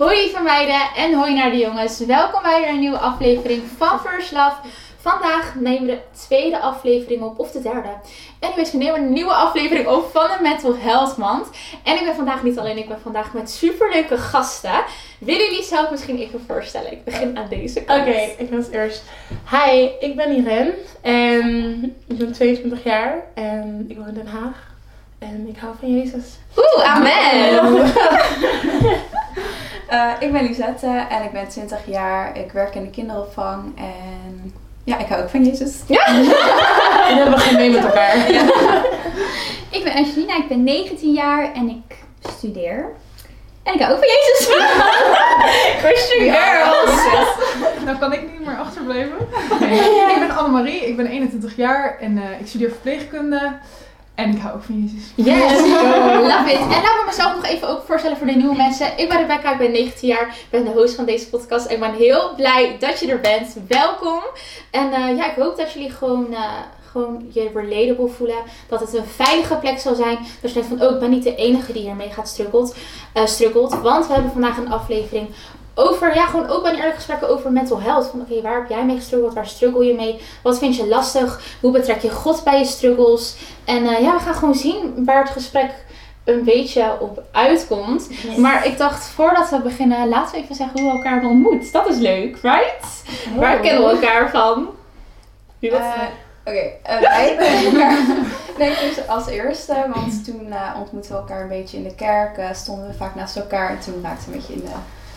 Hoi lieve meiden en hoi naar de jongens. Welkom bij weer een nieuwe aflevering van First Love. Vandaag nemen we de tweede aflevering op, of de derde. Anyways, we nemen een nieuwe aflevering op van de Mental Health. En ik ben vandaag niet alleen, ik ben vandaag met superleuke gasten. Willen jullie zelf misschien even voorstellen? Ik begin aan deze kant. Oké, ik ben als eerst. Hi, ik ben Irene en ik ben 22 jaar en ik woon in Den Haag. En ik hou van Jezus. Oeh, amen! Uh, ik ben Lisette en ik ben 20 jaar. Ik werk in de kinderopvang en ja, ik hou ook van Jezus. Ja. En hebben we geen mee met elkaar. Ik ben Angelina, ik ben 19 jaar en ik studeer. En ik hou ook van Jezus. Christian girls! Nou kan ik niet meer achterblijven. Ik ben Annemarie, ik ben 21 jaar en eh, ik studeer verpleegkunde. En ik hou ook van Jezus. Yes, love it. En laat me mezelf nog even ook voorstellen voor de nieuwe mensen. Ik ben Rebecca, ik ben 19 jaar, ik ben de host van deze podcast. En ik ben heel blij dat je er bent. Welkom. En eh, ja, ik hoop dat jullie gewoon, eh, gewoon je relatable voelen. Dat het een veilige plek zal zijn. Dat je denkt van, oh, ik ben niet de enige die hiermee gaat struggelt. eh, struggelt. Want we hebben vandaag een aflevering over, ja, gewoon open en eerlijk gesprekken over mental health. Van oké, waar heb jij mee gestruggeld? Waar struggle je mee? Wat vind je lastig? Hoe betrek je God bij je struggles? En eh, ja, we gaan gewoon zien waar het gesprek een beetje op uitkomt. Maar ik dacht, voordat we beginnen, laten we even zeggen hoe we elkaar hebben ontmoet. Dat is leuk, right? Waar kennen we elkaar van? Wie wat? Eh, Oké, eh, wij elkaar denk ik als eerste, want toen ontmoetten we elkaar een beetje in de kerk, stonden we vaak naast elkaar en toen raakten we een beetje in de,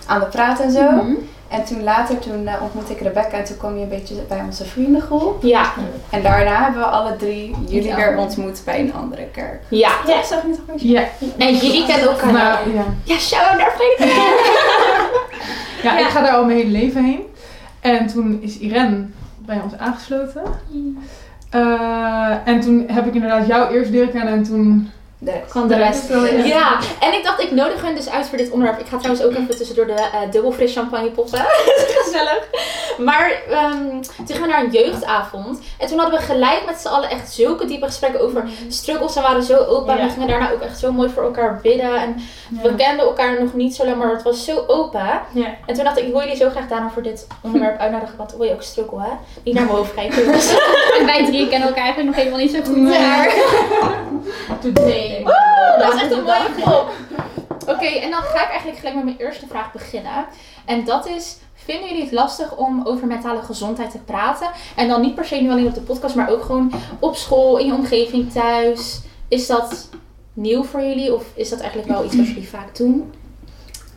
aan de praten en zo. Mhm. En toen later, toen eh, ontmoette ik Rebecca en toen kwam je een beetje bij onze vriendengroep. Ja, En daarna hebben we alle drie jullie Ja. weer ontmoet bij een andere kerk. ja. Ja, zag je niet? Ja. En jullie kennen elkaar nou. ja. Ja, shout-out naar Frederik. ja, ik ga daar al mijn hele leven heen. En toen is Irene bij ons aangesloten. Eh, en toen heb ik inderdaad jou eerst leren kennen en toen... De. Van de rest. Ja. Ja, en ik dacht, ik nodig hen dus uit voor dit onderwerp. Ik ga trouwens ook even tussendoor de eh dubbelfris champagne poppen. Gezellig. Maar ehm, toen gingen we naar een jeugdavond. En toen hadden we gelijk met z'n allen echt zulke diepe gesprekken over struggles. En we waren zo open. Ja. we gingen daarna ook echt zo mooi voor elkaar bidden. En we kenden elkaar nog niet zo lang, maar het was zo open. Ja. En toen dacht ik, ik wil jullie zo graag daarom voor dit onderwerp uitnodigen. Want wil je ook struggle, hè? Niet naar mijn hoofd kijken. En wij drie kennen elkaar eigenlijk nog helemaal niet zo goed. Nee. Maar Today. Oh, dat is echt een mooie klop. Oké, en dan ga ik eigenlijk gelijk met mijn eerste vraag beginnen. En dat is, vinden jullie het lastig om over mentale gezondheid te praten? En dan niet per se nu alleen op de podcast, maar ook gewoon op school, in je omgeving, thuis. Is dat nieuw voor jullie of is dat eigenlijk wel iets wat jullie vaak doen?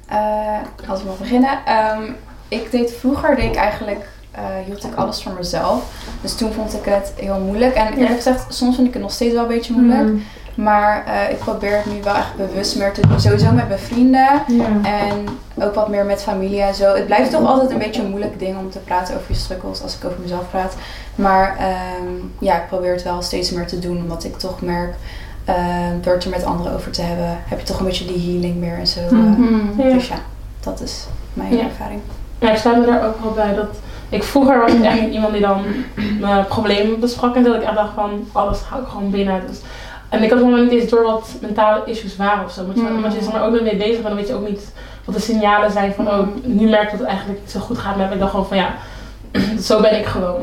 Eh, als we maar beginnen. Ehm, ik deed vroeger, deed ik eigenlijk, eh, hield ik alles voor mezelf. Dus toen vond ik het heel moeilijk. En eerlijk gezegd, soms vind ik het nog steeds wel een beetje moeilijk. Mm, Maar eh, ik probeer het nu wel echt bewust meer te doen. Sowieso met mijn vrienden. ja. En ook wat meer met familie en zo. Het blijft toch altijd een beetje een moeilijk ding om te praten over je struggles als ik over mezelf praat. Maar ehm, ja, ik probeer het wel steeds meer te doen. Omdat ik toch merk, ehm, door het er met anderen over te hebben, heb je toch een beetje die healing meer en zo. eh. Mhm. Ja. Dus ja, dat is mijn Ja. ervaring. Ja, ik sluit me daar ook wel bij dat ik vroeger was ik echt niet iemand die dan mijn problemen besprak en dat ik echt dacht van alles hou ik gewoon binnen. Dus, en ik had helemaal niet eens door wat mentale issues waren of zo. Maar Mm. je er maar ook mee bezig bent, dan weet je ook niet wat de signalen zijn van oh, nu merk ik dat het eigenlijk niet zo goed gaat me. Ik dacht gewoon van ja, zo ben ik gewoon.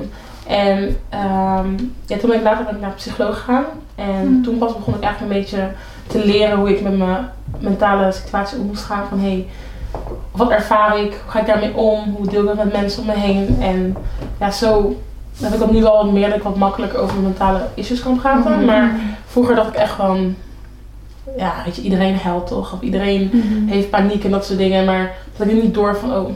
En ehm, ja, toen ben ik later ben ik naar een psycholoog gegaan. En Mm. toen pas begon ik eigenlijk een beetje te leren hoe ik met mijn mentale situatie om moest gaan. Van hey, wat ervaar ik? Hoe ga ik daarmee om? Hoe deel ik dat met mensen om me heen? En ja, zo heb ik dat nu wel meer dat ik wat makkelijker over mentale issues kan praten. Mhm. Maar vroeger dacht ik echt gewoon, ja, weet je, iedereen huilt toch? Of iedereen heeft paniek en dat soort dingen. Maar dat ik niet door van, oh,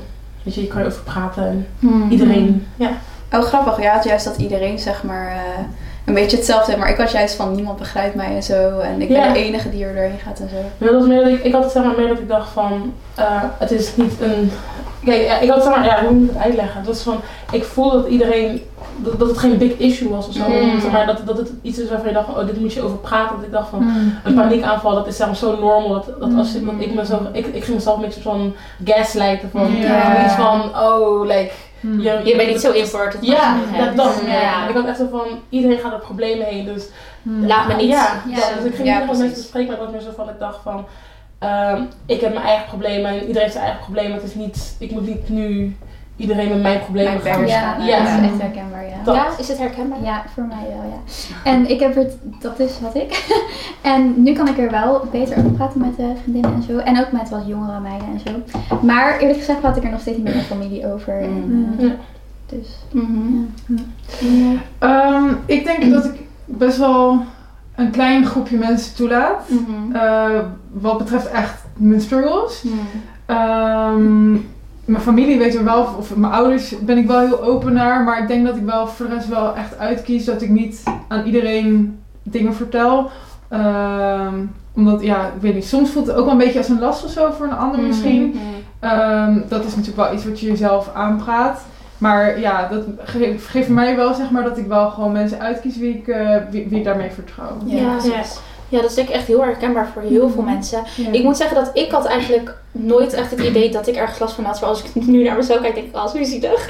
weet je, je kan erover praten. En Mhm. iedereen, ja. Oh, grappig. Ja, het juist dat iedereen zeg maar eh, een beetje hetzelfde heeft. Maar ik had juist van niemand begrijpt mij en zo. En ik ben Ja. de enige die er doorheen gaat en zo. Dat was meer dat ik, ik had het zeg maar meer dat ik dacht van, eh, het is niet een, kijk, ja, ik had zeg maar, ja, hoe moet ik het uitleggen? Het was van, ik voel dat iedereen, dat, dat het geen big issue was of zo. Mm. Zeg maar, dat, dat het iets is waarvan je dacht van, oh, dit moet je over praten. Dat ik dacht van, Mm. een paniekaanval, dat is zeg maar zo normal. Dat, dat als ik, dat ik, mezelf, ik, ik ging mezelf een beetje van gaslighten. Van. Iets van, oh, like, Mm. je, Je bent niet zo important. Ja, dat, dat. Ja. Ik had echt zo van, iedereen gaat door problemen heen. Dus. Laat me niet. ja, Ja. dat- dus ik ging Ja, niet met mensen bespreken, maar het was meer zo van, ik dacht van, ehm, ik heb mijn eigen problemen en iedereen heeft zijn eigen problemen. Het is niet, ik moet niet nu iedereen met mijn problemen Mijn Ja, ja. dat is echt herkenbaar, ja. Dat. Ja, is het herkenbaar? Ja, voor mij wel, ja. En ik heb het, dat is wat ik. en nu kan ik er wel beter over praten met de vriendinnen en zo. En ook met wat jongere meiden en zo. Maar eerlijk gezegd praat ik er nog steeds niet met mijn familie over. En, Mm. Ja. dus. Mhm. Ehm, ik denk dat ik best wel een klein groepje mensen toelaat. Mhm. eh, wat betreft echt mijn struggles. Mhm. Mijn familie weet er wel, of mijn ouders ben ik wel heel open naar. Maar ik denk dat ik wel voor de rest wel echt uitkies dat ik niet aan iedereen dingen vertel. Ehm, omdat, ja, ik weet niet, soms voelt het ook wel een beetje als een last of zo voor een ander Mhm. misschien. Mhm. Ehm, dat is natuurlijk wel iets wat je jezelf aanpraat. Maar ja, dat ge- geeft mij wel zeg maar dat ik wel gewoon mensen uitkies wie ik, eh, wie, wie ik daarmee vertrouw. Ja, Ja. precies. Ja, dat is denk ik echt heel herkenbaar voor heel veel Mhm. mensen. Ja. Ik moet zeggen dat ik had eigenlijk nooit echt het idee dat ik ergens last van had. Maar als ik nu naar mezelf kijk, denk ik, als oh, zielig.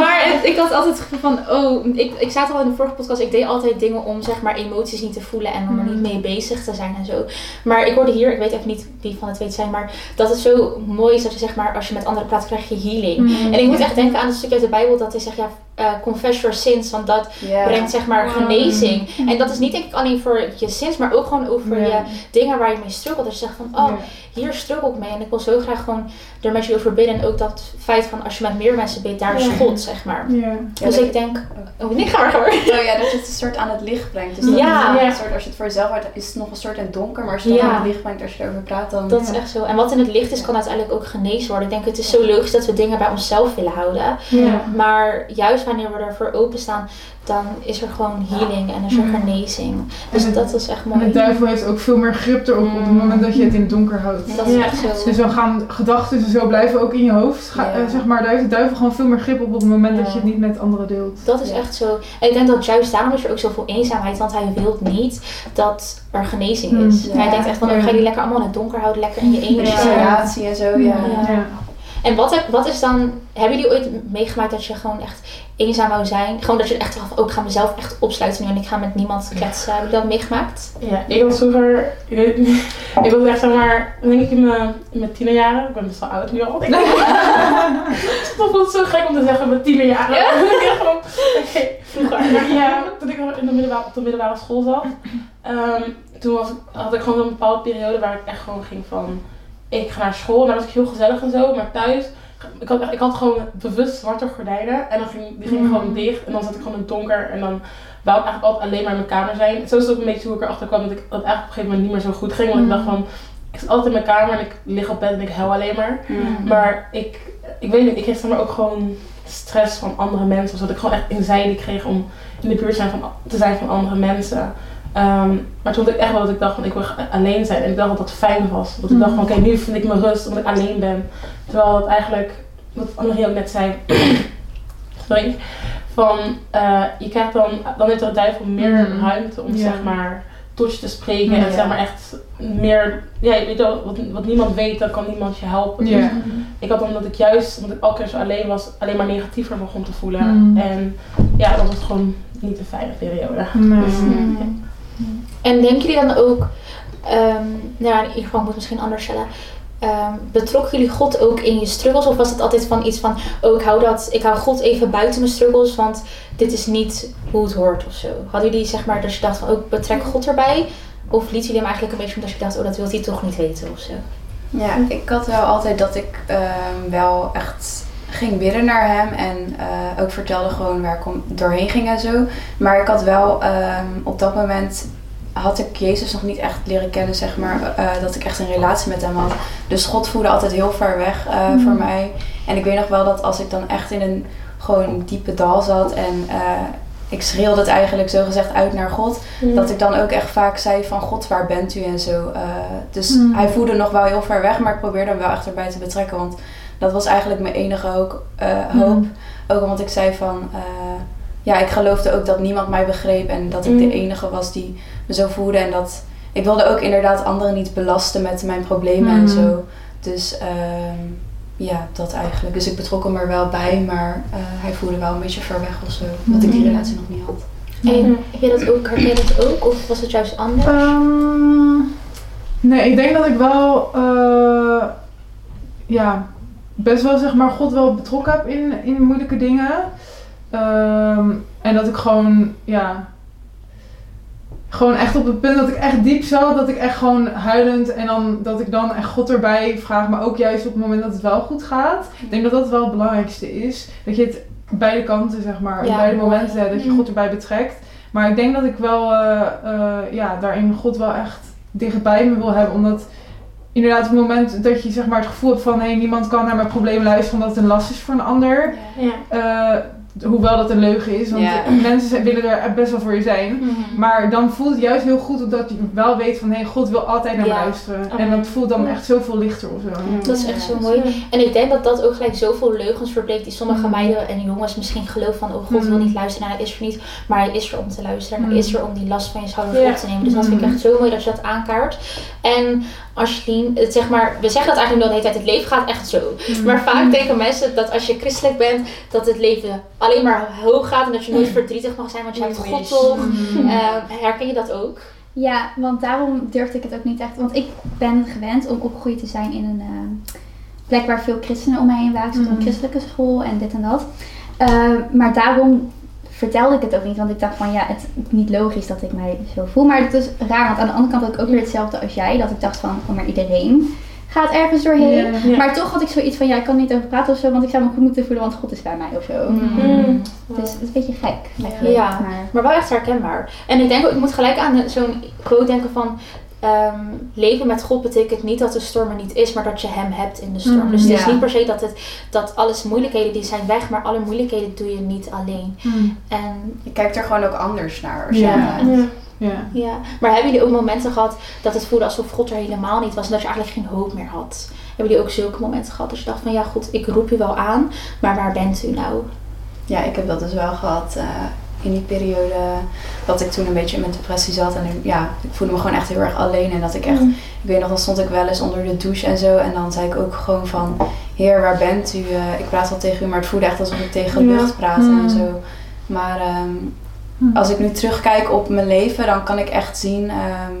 Maar het- ik had altijd het gevoel van, oh, ik, ik zei het al in de vorige podcast, ik deed altijd dingen om zeg maar emoties niet te voelen en om er niet mee bezig te zijn en zo. Maar ik hoorde hier, ik weet even niet wie van het weet zijn, maar dat het zo mooi is dat je zeg maar, als je met anderen praat, krijg je healing. Mhm. En ik moet echt denken aan het stukje uit de Bijbel dat hij zegt, ja, eh, confess your sins, want dat brengt zeg maar genezing. En dat is niet denk ik alleen voor je sins, maar ook gewoon over je dingen waar je mee struggelt. Dat je zegt van, oh. Hier struggle ik mee. En ik wil zo graag gewoon er met je over bidden. En ook dat feit van, als je met meer mensen bidt, daar is Ja. God, zeg maar. Ja. Dus ik denk, oh nee, ga maar, ga maar. Oh ja, dat je het een soort aan het licht brengt. Dus dat Ja. het een soort, als je het voor jezelf houdt, is het nog een soort in het donker. Maar als je het aan het licht brengt, als je erover praat, dan... Dat is echt zo. En wat in het licht is, kan uiteindelijk ook genezen worden. Ik denk, het is zo logisch dat we dingen bij onszelf willen houden. Ja. Maar juist wanneer we ervoor openstaan, dan is er gewoon healing en is er genezing. Dus En- dat is echt En de mooi. duivel heeft ook veel meer grip erop op het Mm. moment dat je het in het donker houdt. Dat is Ja. echt zo. Dus dan gaan gedachten zo blijven ook in je hoofd. Ga, Ja. eh, zeg maar, daar heeft de duivel gewoon veel meer grip op op het moment dat Ja. je het niet met anderen deelt. Dat is Ja. echt zo. En ik denk dat juist daarom is er ook zoveel eenzaamheid. Want hij wil niet dat er genezing is. Mm. En hij Ja. denkt echt van, Ja. ga je die lekker allemaal in het donker houden. Lekker in je eentje. isolatie en zo, ja. En wat, heb- wat is dan... Hebben jullie ooit meegemaakt dat je gewoon echt eenzaam wou zijn? Gewoon dat je echt dacht van, oh, ik ga mezelf echt opsluiten nu. En ik ga met niemand kletsen. Hebben jullie dat meegemaakt? Ja, ik was vroeger, ik weet het niet, ik was echt zeg maar, denk ik in mijn, in mijn tienerjaren, ik ben best wel oud nu al. Het voelt zo gek om te zeggen mijn tienerjaren. Ja? Ik gewoon, Oké, vroeger. Maar ja, toen ik in de middelbare, op de middelbare school zat, ehm, toen was, had ik gewoon een bepaalde periode waar ik echt gewoon ging van, ik ga naar school en daar was ik heel gezellig en zo, maar thuis, ik had, ik had gewoon bewust zwarte gordijnen en dan ging, die gingen Mm. gewoon dicht en dan zat ik gewoon in het donker en dan wou ik eigenlijk altijd alleen maar in mijn kamer zijn. Zo is het ook een beetje hoe ik erachter kwam dat ik dat eigenlijk op een gegeven moment niet meer zo goed ging, want ik Mm. dacht van, ik zit altijd in mijn kamer en ik lig op bed en ik huil alleen maar. Mm. Maar ik, ik weet niet, ik kreeg zeg maar ook gewoon stress van andere mensen. Zodat ik gewoon echt anxiety kreeg om in de buurt zijn van, te zijn van andere mensen. Ehm, maar toen had ik echt wel dat ik dacht van ik wil alleen zijn. En ik dacht dat dat fijn was. Dat ik dacht van oké, nu vind ik mijn rust omdat ik alleen ben. Terwijl dat eigenlijk, wat Annemarie ook net zei, sorry, van eh, je krijgt dan, dan heeft de duivel meer Mhm. ruimte om Ja. zeg maar tot je te spreken. Ja. En zeg maar echt meer, ja, je weet wel, wat, wat niemand weet, dan kan niemand je helpen. Dus ik had omdat ik juist, omdat ik elke keer zo alleen was, alleen maar negatiever begon te voelen. Mm. En ja, dat was gewoon niet een fijne periode. Nee. Dus. En denken jullie dan ook, ehm, nou in ieder geval moet misschien anders stellen. ehm, betrokken jullie God ook in je struggles? Of was het altijd van iets van, oh ik hou, dat, ik hou God even buiten mijn struggles, want dit is niet hoe het hoort of zo? Hadden jullie zeg maar dat je dacht van, oh betrek God erbij? Of lieten jullie hem eigenlijk een beetje omdat je dacht, oh dat wil hij toch niet weten of zo? Ja, ik had wel altijd dat ik ehm, wel echt ging bidden naar hem en eh, ook vertelde gewoon waar ik doorheen ging en zo. Maar ik had wel op dat moment had ik Jezus nog niet echt leren kennen, zeg maar, eh, dat ik echt een relatie met hem had. Dus God voelde altijd heel ver weg eh, voor mij. En ik weet nog wel dat als ik dan echt in een gewoon diepe dal zat en eh, ik schreeuwde het eigenlijk zo gezegd uit naar God, dat ik dan ook echt vaak zei van God, waar bent u en zo. Dus Mm. hij voelde nog wel heel ver weg, maar ik probeerde hem wel echt erbij te betrekken. Want dat was eigenlijk mijn enige hoop. hoop. Ook omdat ik zei van, ja, ik geloofde ook dat niemand mij begreep. En dat ik de enige was die me zo voelde. En dat ik wilde ook inderdaad anderen niet belasten met mijn problemen en Mm. zo. Dus ehm, ja, dat eigenlijk. Dus ik betrok hem er wel bij, maar eh, hij voelde wel een beetje ver weg of zo. Omdat ik die Mm. relatie nog niet had. En heb je dat ook, herken je dat ook? Of was het juist anders? Ehm, Nee, ik denk dat ik wel, eh, ja, best wel zeg maar God wel betrokken heb in, in moeilijke dingen. Ehm, en dat ik gewoon, ja, gewoon echt op het punt dat ik echt diep zat, dat ik echt gewoon huilend en dan dat ik dan echt God erbij vraag, maar ook juist op het moment dat het wel goed gaat. Ik denk dat dat wel het belangrijkste is. Dat je het beide kanten, zeg maar, Ja, op beide mooi. momenten, dat je Mm. God erbij betrekt. Maar ik denk dat ik wel, eh, eh, ja, daarin God wel echt dichtbij me wil hebben, omdat inderdaad op het moment dat je zeg maar het gevoel hebt van hé, niemand kan naar mijn probleem luisteren omdat het een last is voor een ander, Ja. eh, hoewel dat een leugen is, want mensen willen er best wel voor je zijn. Mhm. Maar dan voelt het juist heel goed omdat je wel weet van hé, God wil altijd naar me luisteren. Oh. En dat voelt dan echt zoveel lichter of zo. Dat is echt zo mooi. En ik denk dat dat ook gelijk zoveel leugens verbreekt die sommige Mm. meiden en jongens misschien geloven van oh God wil Mm. niet luisteren, nou, hij is er niet, maar hij is er om te luisteren en hij is er om die last van je schouders op te nemen. Dus dat vind ik echt zo mooi dat je dat aankaart. En Ashlien, het zeg maar, we zeggen dat eigenlijk wel de hele tijd, het leven gaat echt zo. Mm. Maar vaak denken mensen dat als je christelijk bent, dat het leven alleen maar hoog gaat en dat je nooit verdrietig mag zijn, want je hebt God toch. Mm. Eh, herken je dat ook? Ja, want daarom durfde ik het ook niet echt. Want ik ben gewend om opgegroeid te zijn in een eh, plek waar veel christenen om mij heen waren. Ik een Mhm. christelijke school en dit en dat. Eh, maar daarom vertelde ik het ook niet. Want ik dacht van ja, het is niet logisch dat ik mij zo voel. Maar het is raar, want aan de andere kant had ik ook weer hetzelfde als jij. Dat ik dacht van, oh maar iedereen gaat ergens doorheen. Maar toch had ik zoiets van, ja, ik kan niet over praten of zo. Want ik zou me goed moeten voelen, want God is bij mij of zo. Mm. Dus het is een beetje gek eigenlijk. Ja. Maar, Maar wel echt herkenbaar. En ik denk ook, ik moet gelijk aan zo'n quote denken van... ehm, leven met God betekent niet dat de storm er niet is, maar dat je hem hebt in de storm. Mm, dus het is niet per se dat, het, dat alles moeilijkheden die zijn weg, maar alle moeilijkheden doe je niet alleen. Mm. En Je kijkt er gewoon ook anders naar. Als Ja. je, Ja. Ja. ja, maar hebben jullie ook momenten gehad dat het voelde alsof God er helemaal niet was en dat je eigenlijk geen hoop meer had? Hebben jullie ook zulke momenten gehad dat je dacht van ja goed, ik roep u wel aan, maar waar bent u nou? Ja, ik heb dat dus wel gehad eh, in die periode dat ik toen een beetje in mijn depressie zat. En ik- ja, ik voelde me gewoon echt heel erg alleen. En dat ik echt, ik weet nog, dan stond ik wel eens onder de douche en zo. En dan zei ik ook gewoon van, heer, waar bent u? Eh, ik praat wel tegen u, maar het voelde echt alsof ik tegen lucht praatte Mm. en zo. Maar ehm, Mm. als ik nu terugkijk op mijn leven, dan kan ik echt zien ehm,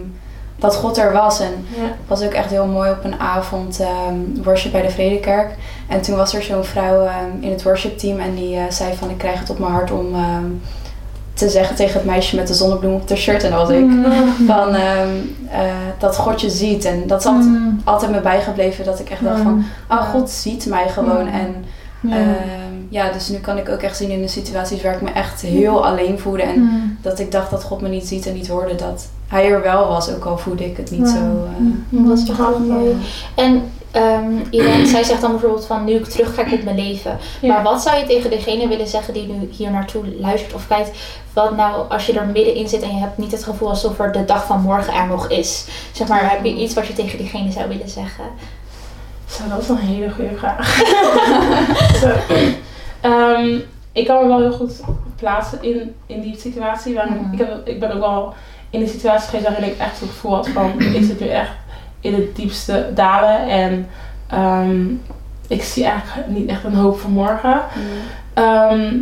dat God er was. En Ja. was ook echt heel mooi op een avond ehm worship bij de Vredekerk. En toen was er zo'n vrouw ehm, in het worshipteam en die eh, zei van ik krijg het op mijn hart om te zeggen tegen het meisje met de zonnebloem op de shirt. En dat was ik. Mm. Van eh, dat God je ziet. En dat is altijd, Mm. altijd me bijgebleven dat ik echt dacht van oh God ziet mij gewoon. En. Ja, dus nu kan ik ook echt zien in de situaties waar ik me echt heel alleen voelde. En Mm. dat ik dacht dat God me niet ziet en niet hoorde. Dat hij er wel was, ook al voelde ik het niet Ja. zo. eh, Dat is echt heel mooi. En ehm Irene, zij zegt dan bijvoorbeeld van nu ik terugkijk op mijn leven. Ja. Maar wat zou je tegen degene willen zeggen die nu hier naartoe luistert of kijkt? Wat nou als je er middenin zit en je hebt niet het gevoel alsof er de dag van morgen er nog is? Zeg maar, heb je iets wat je tegen diegene zou willen zeggen? Zo, dat is een hele goede vraag. Ehm, ik kan me wel heel goed plaatsen in, in die situatie. Waarin, Mhm. ik, heb, ik ben ook wel in de situatie geweest waarin ik echt het gevoel had van... ik zit nu echt in het diepste dalen en ehm, ik zie eigenlijk niet echt een hoop voor morgen. Ehm,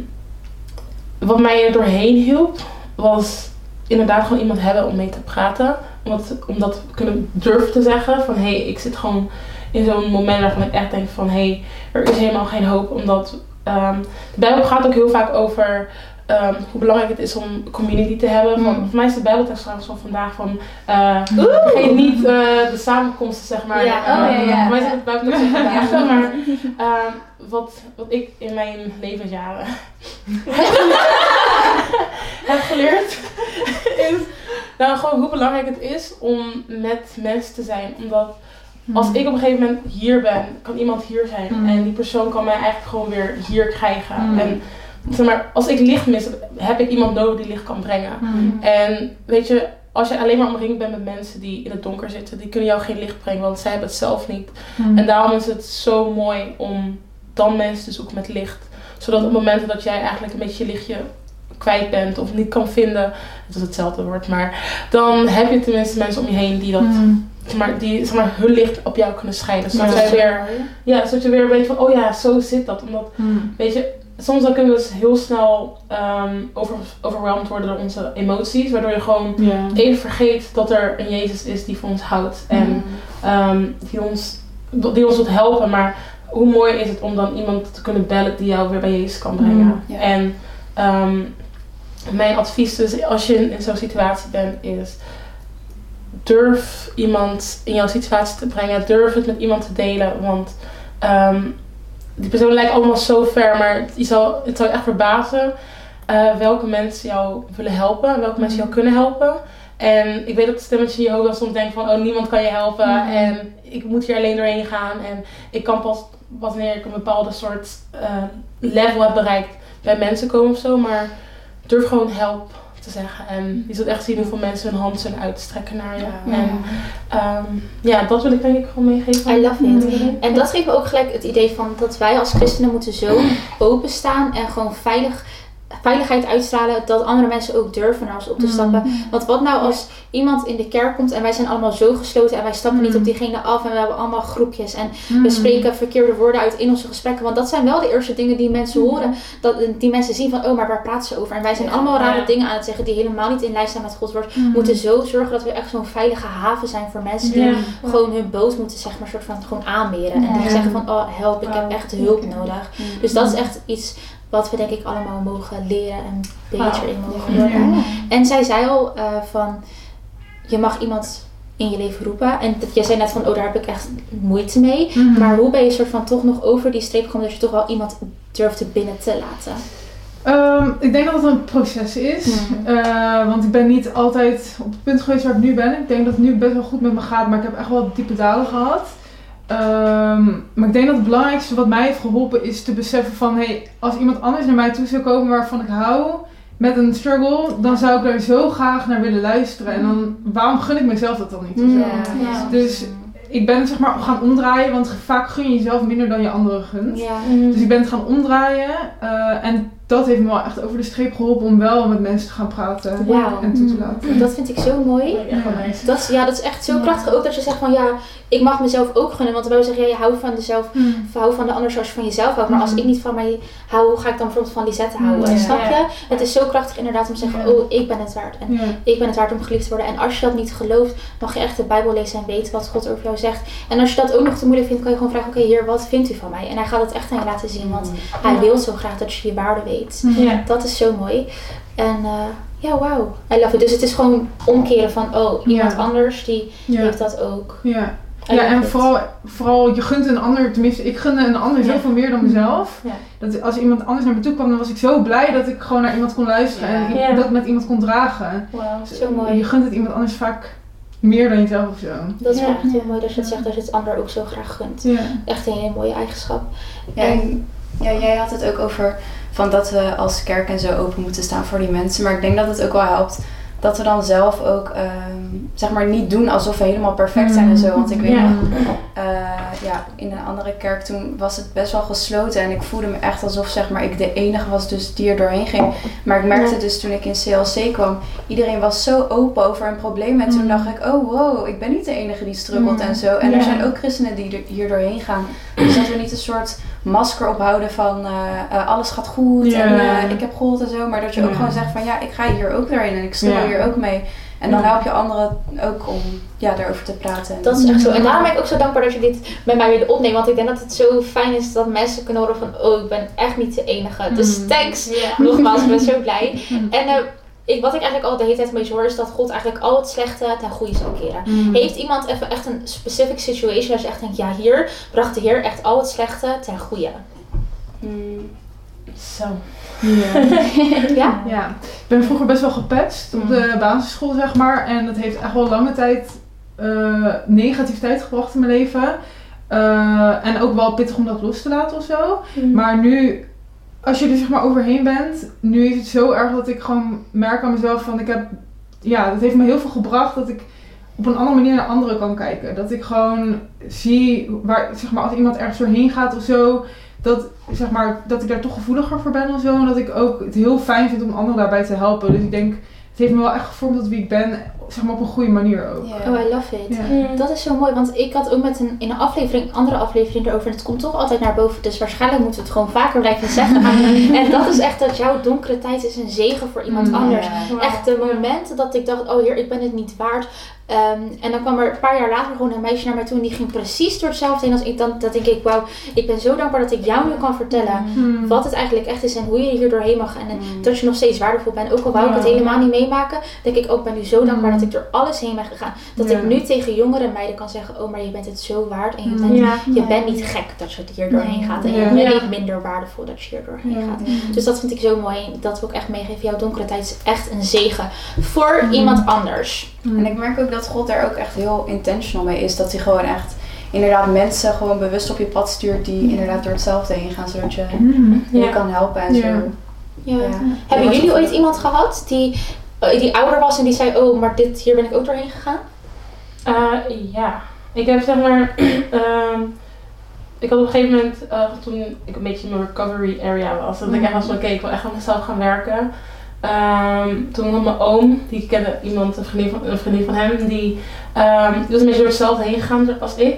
wat mij er doorheen hielp, was inderdaad gewoon iemand hebben om mee te praten. Om dat, om dat kunnen durven te zeggen. Van hé, hey, ik zit gewoon in zo'n moment waarvan ik echt denk van hé, hey, er is helemaal geen hoop. Omdat ehm, de Bijbel gaat ook heel vaak over ehm, hoe belangrijk het is om community te hebben. Van, Mm. Voor mij is de Bijbeltekst trouwens van vandaag van vergeet niet eh, de samenkomsten zeg maar. Ja, oh, ja, ja. Voor mij is het de Bijbeltekst van vandaag. Ja. Maar ehm, wat, wat ik in mijn levensjaren heb geleerd is nou gewoon hoe belangrijk het is om met mensen te zijn. Omdat als ik op een gegeven moment hier ben, kan iemand hier zijn. Mm. En die persoon kan mij eigenlijk gewoon weer hier krijgen. Mm. En zeg maar, als ik licht mis, heb ik iemand nodig die licht kan brengen. Mm. En weet je, als je alleen maar omringd bent met mensen die in het donker zitten, die kunnen jou geen licht brengen, want zij hebben het zelf niet. En daarom is het zo mooi om dan mensen te zoeken met licht. Zodat op momenten dat jij eigenlijk een beetje je lichtje kwijt bent of niet kan vinden, het is hetzelfde woord, maar dan heb je tenminste mensen om je heen die dat. Zeg maar, die zeg maar, hun licht op jou kunnen schijnen. Zodat Ja. weer, ja, zodat je weer weet van, oh ja, zo zit dat. Omdat Mm. Weet je, soms dan kunnen we dus heel snel ehm over, overweldigd worden door onze emoties. Waardoor je gewoon even vergeet dat er een Jezus is die van ons houdt. En ehm, die, ons, die ons wilt helpen. Maar hoe mooi is het om dan iemand te kunnen bellen die jou weer bij Jezus kan brengen. Mm, ja. En ehm, mijn advies dus als je in zo'n situatie bent is... Durf iemand in jouw situatie te brengen. Durf het met iemand te delen. Want ehm, die persoon lijkt allemaal zo ver. Maar je zal, het zal je echt verbazen eh, welke mensen jou willen helpen. en Welke mensen jou kunnen helpen. En ik weet dat het stemmetje in je hoofd dan soms denkt van... Oh, niemand kan je helpen. Mhm. En ik moet hier alleen doorheen gaan. En ik kan pas wanneer ik een bepaalde soort eh, level heb bereikt... bij mensen komen of zo. Maar durf gewoon help te zeggen. En je zult echt zien hoeveel mensen hun hand zullen uitstrekken naar je. Ja. En ehm, ja, dat wil ik denk ik gewoon meegeven. I love it. En dat geeft me ook gelijk het idee van dat wij als christenen moeten zo openstaan en gewoon veilig, veiligheid uitstralen dat andere mensen ook durven naar ons op te Mm. stappen. Want wat nou als iemand in de kerk komt en wij zijn allemaal zo gesloten en wij stappen niet Mm. op diegene af en we hebben allemaal groepjes en Mm. we spreken verkeerde woorden uit in onze gesprekken. Want dat zijn wel de eerste dingen die mensen horen. Dat, die mensen zien van, oh, maar waar praten ze over? En wij zijn Ja. allemaal rare Ja. dingen aan het zeggen die helemaal niet in lijn staan met Gods woord. Mm. We moeten zo zorgen dat we echt zo'n veilige haven zijn voor mensen die Ja. gewoon hun boot moeten zeg maar soort van gewoon aanmeren. En die zeggen van, oh help, ik heb echt hulp nodig. Dus dat is echt iets wat we denk ik allemaal mogen leren en beter in mogen worden. Ja. En zij zei al eh, van, je mag iemand in je leven roepen. En jij zei net van, oh daar heb ik echt moeite mee. Mhm. Maar hoe ben je soort van toch nog over die streep gekomen dat je toch wel iemand durft te binnen te laten? Ehm, ik denk dat het een proces is. Mhm. Eh, want ik ben niet altijd op het punt geweest waar ik nu ben. Ik denk dat het nu best wel goed met me gaat, maar ik heb echt wel diepe dalen gehad. Ehm, maar ik denk dat het belangrijkste wat mij heeft geholpen is te beseffen van... Hey, als iemand anders naar mij toe zou komen waarvan ik hou met een struggle, dan zou ik er zo graag naar willen luisteren. En dan, waarom gun ik mezelf dat dan niet? of zo? Ja. Dus ik ben het zeg maar gaan omdraaien, want vaak gun je jezelf minder dan je anderen gunt. Ja. Dus ik ben het gaan omdraaien eh, en dat heeft me wel echt over de streep geholpen om wel met mensen te gaan praten en toe te laten. Dat vind ik zo mooi. Nice. Dat, is- ja, dat is echt zo Ja. krachtig. Ook dat je zegt van ja, ik mag mezelf ook gunnen. Want wij zeggen ja, je houdt van jezelf, hou van de ander zoals je van jezelf houdt. Maar als Mhm. ik niet van mij hou, hoe ga ik dan bijvoorbeeld van Lisette houden? Ja. Snap je? Het is zo krachtig inderdaad om te zeggen, Ja. oh, ik ben het waard. En Ja. ik ben het waard om geliefd te worden. En als je dat niet gelooft, mag je echt de Bijbel lezen en weten wat God over jou zegt. En als je dat ook nog te moeilijk vindt, kan je gewoon vragen, oké, Heer, wat vindt u van mij? En hij gaat het echt aan je laten zien. Want hij Ja. wil zo graag dat je je waarde weet. Ja. Dat is zo mooi. En eh, ja, wauw. I love it. Dus het is gewoon omkeren van, oh, iemand Ja. anders die Ja. heeft dat ook. Ja. I Ja, en it. vooral, vooral je gunt een ander, tenminste ik gunde een ander Ja. zoveel meer dan mezelf. Ja. Dat als iemand anders naar me toe kwam, dan was ik zo blij dat ik gewoon naar iemand kon luisteren en dat met iemand kon dragen. Wauw. Zo mooi. Je gunt het iemand anders vaak meer dan jezelf of zo. Dat is echt heel mooi dat je het zegt dat je het ander ook zo graag gunt. Ja. Echt een hele mooie eigenschap. Ja, en- ja, jij had het ook over van dat we als kerk en zo open moeten staan voor die mensen. Maar ik denk dat het ook wel helpt dat we dan zelf ook, ehm, zeg maar, niet doen alsof we helemaal perfect zijn en zo. Want ik weet Ja. nog, eh, ja, in een andere kerk toen was het best wel gesloten. En ik voelde me echt alsof, zeg maar, ik de enige was dus die er doorheen ging. Maar ik merkte Ja. dus toen ik in CLC kwam, iedereen was zo open over een probleem. En toen Mm. dacht ik, oh wow, ik ben niet de enige die struggelt Mm. en zo. En er zijn ook christenen die er hier doorheen gaan. Dus dat we niet een soort masker ophouden van eh, eh, alles gaat goed Ja. en eh, ik heb geholpen en zo. Maar dat je ook gewoon zegt van ja, ik ga hier ook doorheen en ik Ja. hier ook mee. En dan help je anderen ook om ja, daarover te praten. En Dat is echt zo. En daarom ben ik ook zo dankbaar dat je dit met mij wilde opnemen. Want ik denk dat het zo fijn is dat mensen kunnen horen van... Oh, ik ben echt niet de enige. Dus Mm. thanks. Nogmaals, ik ben zo blij. En eh, ik, wat ik eigenlijk al de hele tijd een beetje hoor... is dat God eigenlijk al het slechte ten goede zal keren. Mm. Heeft iemand even echt een specific situation... dat je echt denkt... Ja, hier bracht de Heer echt al het slechte ten goede. Mm, Zo. Ja. Ja? Ja, ik ben vroeger best wel gepetst op de basisschool, zeg maar. En dat heeft echt wel lange tijd eh, negativiteit gebracht in mijn leven. Eh, en ook wel pittig om dat los te laten of zo. Maar nu, als je er zeg maar overheen bent, nu is het zo erg dat ik gewoon merk aan mezelf van ik heb, ja, dat heeft me heel veel gebracht dat ik op een andere manier naar anderen kan kijken. Dat ik gewoon zie, waar, zeg maar, als iemand ergens doorheen gaat of zo, dat, zeg maar, dat ik daar toch gevoeliger voor ben of zo. En dat ik ook het heel fijn vind om anderen daarbij te helpen. Dus ik denk, het heeft me wel echt gevormd tot wie ik ben. Zeg maar op een goede manier ook. Oh, I love it. Ja. Dat is zo mooi, want ik had ook met een, in een aflevering, een andere aflevering erover. En het komt toch altijd naar boven, dus waarschijnlijk moeten we het gewoon vaker blijven zeggen. en dat is echt dat jouw donkere tijd is een zegen voor iemand Mm. anders. Echt de momenten dat ik dacht, oh heer, ik ben het niet waard. Ehm, en dan kwam er een paar jaar later gewoon een meisje naar mij toe en die ging precies door hetzelfde heen als ik. Dan, dat denk ik, wauw, ik ben zo dankbaar dat ik jou nu kan vertellen Hmm. wat het eigenlijk echt is en hoe je hier doorheen mag. En Mm. dat je nog steeds waardevol bent. Ook al wou ik het helemaal niet meemaken, denk ik ook, ben nu zo dankbaar Mm. dat ik door alles heen ben gegaan. Dat Ja. ik nu tegen jongere meiden kan zeggen, oh maar je bent het zo waard en je Mm. bent, Ja. je bent niet gek dat je hier doorheen gaat. En je Ja. bent niet minder waardevol dat je hier doorheen gaat. Dus dat vind ik zo mooi, dat we ook echt meegeven. Jouw donkere tijd is echt een zegen voor Mm. iemand anders. En ik merk ook dat God daar ook echt heel intentional mee is. Dat hij gewoon echt inderdaad mensen gewoon bewust op je pad stuurt die inderdaad door hetzelfde heen gaan. Zodat je Hmm. je Ja. kan helpen en Ja. zo. Ja. Ja. Hebben Ja, jullie ooit iemand gehad die, eh, die ouder was en die zei, oh maar dit, hier ben ik ook doorheen gegaan? Eh, ja, ik heb zeg maar. ehm, ik had op een gegeven moment, eh, toen ik een beetje in mijn recovery area was, dat ik echt was van, oké, ik wil echt aan mezelf gaan werken. Ehm, toen had mijn oom, die kende iemand, een vriendin van, een vriendin van hem, die, ehm, die was een beetje door hetzelfde heen gegaan als ik.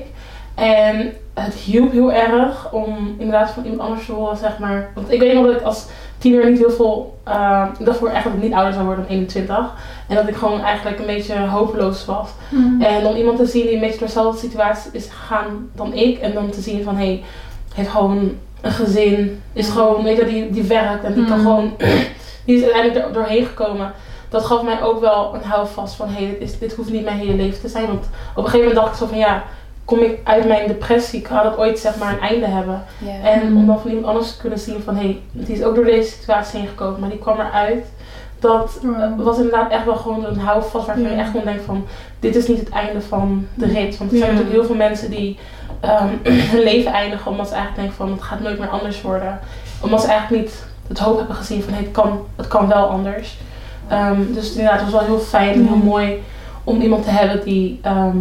En het hielp heel erg om inderdaad van iemand anders te horen, zeg maar. Want ik weet nog dat ik als tiener niet heel veel, ehm, ik dacht voor echt dat ik niet ouder zou worden dan 21. En dat ik gewoon eigenlijk een beetje hopeloos was. Hmm. En om iemand te zien die een beetje door dezelfde situatie is gegaan dan ik. En dan te zien van, hé, hey, heeft gewoon een gezin. Is gewoon, weet je, die, die werkt en die kan Mm. gewoon, die is uiteindelijk er doorheen gekomen. Dat gaf mij ook wel een houvast van, hé, hey, dit, is- dit hoeft niet mijn hele leven te zijn. Want op een gegeven moment dacht ik zo van, ja, kom ik uit mijn depressie, kan het ooit zeg maar een einde hebben. En Mm. om dan van iemand anders te kunnen zien van, hé, hey, die is ook door deze situatie heen gekomen, maar die kwam eruit. Dat Wow. eh, was inderdaad echt wel gewoon een houvast waarvan je Ja. echt gewoon denkt van, dit is niet het einde van de rit. Want er zijn natuurlijk heel veel mensen die ehm, hun leven eindigen omdat ze eigenlijk denken van, het gaat nooit meer anders worden. Omdat ze eigenlijk niet het hoop hebben gezien van, hey, het, kan, het kan wel anders. Ehm, dus inderdaad, het was wel heel fijn en heel Ja. mooi om iemand te hebben die, ehm,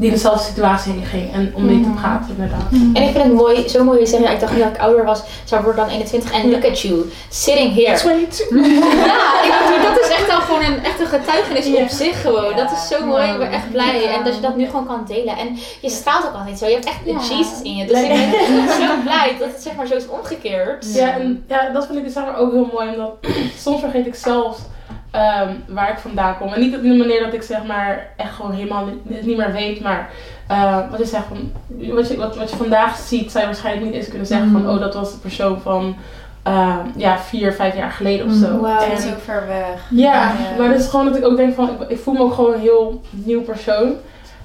die in dezelfde situatie heen ging. En om mee te Mhm. praten inderdaad. En ik vind het mooi, zo mooi je zeggen, ja, ik dacht nu dat ik ouder was, zou worden dan 21. En look at you, sitting here. Ja, ik bedoel, dat is echt al gewoon een, echt een getuigenis op zich gewoon. Dat is zo mooi, ik ben echt blij. En dat je dat nu gewoon kan delen. En je straalt ook altijd zo, je hebt echt een Ja. Jesus in je. Dus ik ben zo blij dat het zeg maar zo is omgekeerd. Ja, en ja, dat vind ik dus ook heel mooi, omdat soms vergeet ik zelfs ehm, waar ik vandaan kom. En niet op de manier dat ik zeg maar echt gewoon helemaal niet, niet meer weet, maar eh, wat van, wat je, wat, wat je vandaag ziet, zou je waarschijnlijk niet eens kunnen zeggen Mm. van, oh dat was de persoon van eh, ja, vier, vijf jaar geleden of zo. Wauw. Dat is ook ver weg. ja, Ja. maar het is gewoon dat ik ook denk van, ik, ik voel me ook gewoon een heel nieuw persoon.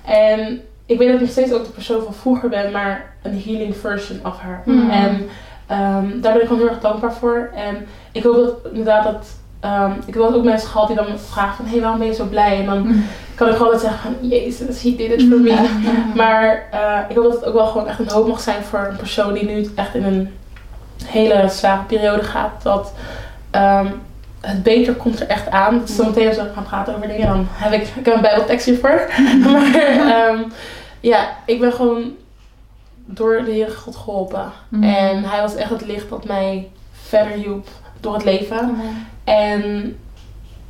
En ik weet dat ik nog steeds ook de persoon van vroeger ben, maar een healing version of haar. Mm. En ehm, daar ben ik gewoon heel erg dankbaar voor. En ik hoop dat inderdaad dat, ehm, ik heb ook mensen gehad die dan me vragen van, hé, hey, waarom ben je zo blij? En dan Hmm. kan ik altijd zeggen van, jezus, he did it for me. Maar eh, ik hoop dat het ook wel gewoon echt een hoop mag zijn voor een persoon die nu echt in een hele zware periode gaat. Dat ehm, het beter komt er echt aan. Dus zometeen als we gaan praten over dingen, dan heb ik, ik heb een bijbeltekst hiervoor. maar ehm, ja, ik ben gewoon door de Heer God geholpen. Mm. En hij was echt het licht dat mij verder hielp door het leven. En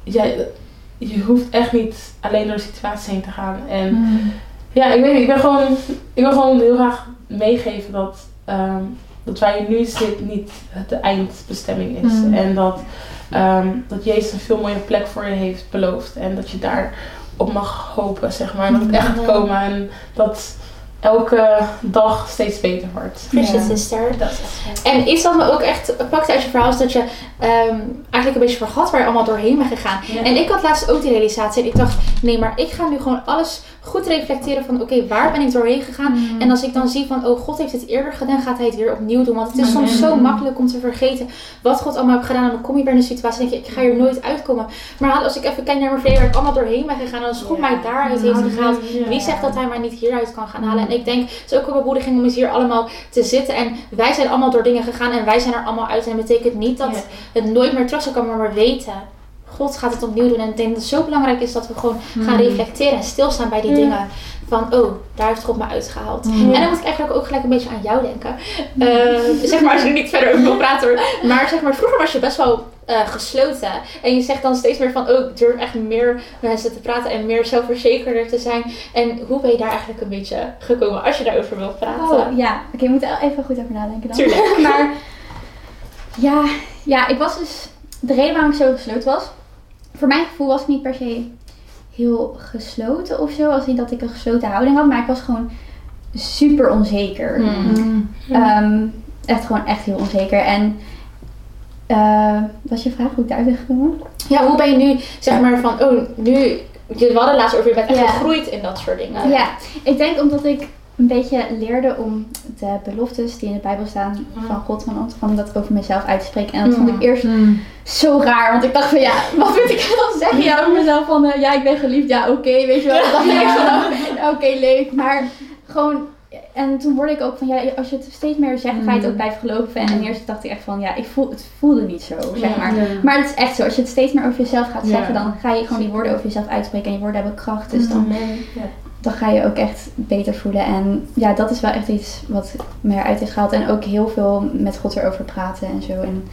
ja, je hoeft echt niet alleen door de situatie heen te gaan. En Hmm. ja, ik weet niet, ik ben gewoon, ik wil gewoon heel graag meegeven dat, ehm, dat waar je nu zit niet de eindbestemming is. Mm. En dat, ehm, dat Jezus een veel mooiere plek voor je heeft beloofd. En dat je daar op mag hopen, zeg maar. Dat het echt gaat komen en dat elke dag steeds beter wordt. Appreciate Ja. sister. Dat is echt En is dat me ook echt, pakte uit je verhaal, is dat je ehm, eigenlijk een beetje vergat waar je allemaal doorheen bent gegaan. Ja. En ik had laatst ook die realisatie en ik dacht, nee, maar ik ga nu gewoon alles goed reflecteren van, oké, waar ben ik doorheen gegaan? Hmm. En als ik dan zie van, oh, God heeft het eerder gedaan, gaat hij het weer opnieuw doen. Want het is soms zo makkelijk om te vergeten wat God allemaal heeft gedaan. En dan kom je bij een situatie en denk je, ik ga hier nooit uitkomen. Maar als ik even kijk naar mijn verleden, waar ik allemaal doorheen ben gegaan. En als God Ja. mij daaruit heeft gehaald, wie zegt dat hij mij niet hieruit kan gaan halen? En ik denk, het is ook een bemoediging om eens hier allemaal te zitten. En wij zijn allemaal door dingen gegaan en wij zijn er allemaal uit. En dat betekent niet dat het nooit meer terug zal komen, maar we weten God gaat het opnieuw doen. En ik denk dat het zo belangrijk is dat we gewoon gaan Mm. reflecteren en stilstaan bij die dingen. Van, oh, daar heeft God me uitgehaald. Mm. En dan moet ik eigenlijk ook gelijk een beetje aan jou denken. Eh, zeg maar, als je er niet verder over wil praten. Maar zeg maar, vroeger was je best wel eh, gesloten. En je zegt dan steeds meer van, oh, ik durf echt meer mensen te praten en meer zelfverzekerder te zijn. En hoe ben je daar eigenlijk een beetje gekomen als je daarover wilt praten? Oh, ja. Oké, je moet er even goed over nadenken dan. Tuurlijk. maar ja, ja, ik was dus... De reden waarom ik zo gesloten was... Voor mijn gevoel was ik niet per se heel gesloten of zo. Als niet dat ik een gesloten houding had. Maar ik was gewoon super onzeker. Hmm. Mm. Ehm, echt gewoon echt heel onzeker. En... eh was je vraag hoe ik daaruit ben gekomen? Ja, hoe ben je nu, zeg maar, van, oh, nu... Je we hadden laatst over, je bent echt Ja. gegroeid in dat soort dingen. Ja, ik denk omdat ik een beetje leerde om de beloftes die in de Bijbel staan van God, van, van dat over mezelf uit te spreken. En dat vond ik eerst Mm. zo raar, want ik dacht van ja, wat moet ik dan zeggen? Ja, over mezelf van eh, ja, ik ben geliefd, ja, oké, weet je wel. Dan dacht ik van oh, oké, leuk. Maar gewoon, en toen hoorde ik ook van ja, als je het steeds meer zegt, ga je het ook blijven geloven. En eerst dacht ik echt van ja, ik voel, het voelde niet zo, zeg maar. Maar het is echt zo, als je het steeds meer over jezelf gaat zeggen, dan ga je gewoon die woorden over jezelf uitspreken en je woorden hebben kracht. Dus dan Amen. Ja. Dan ga je ook echt beter voelen. En ja, dat is wel echt iets wat me eruit heeft gehaald. En ook heel veel met God erover praten en zo. En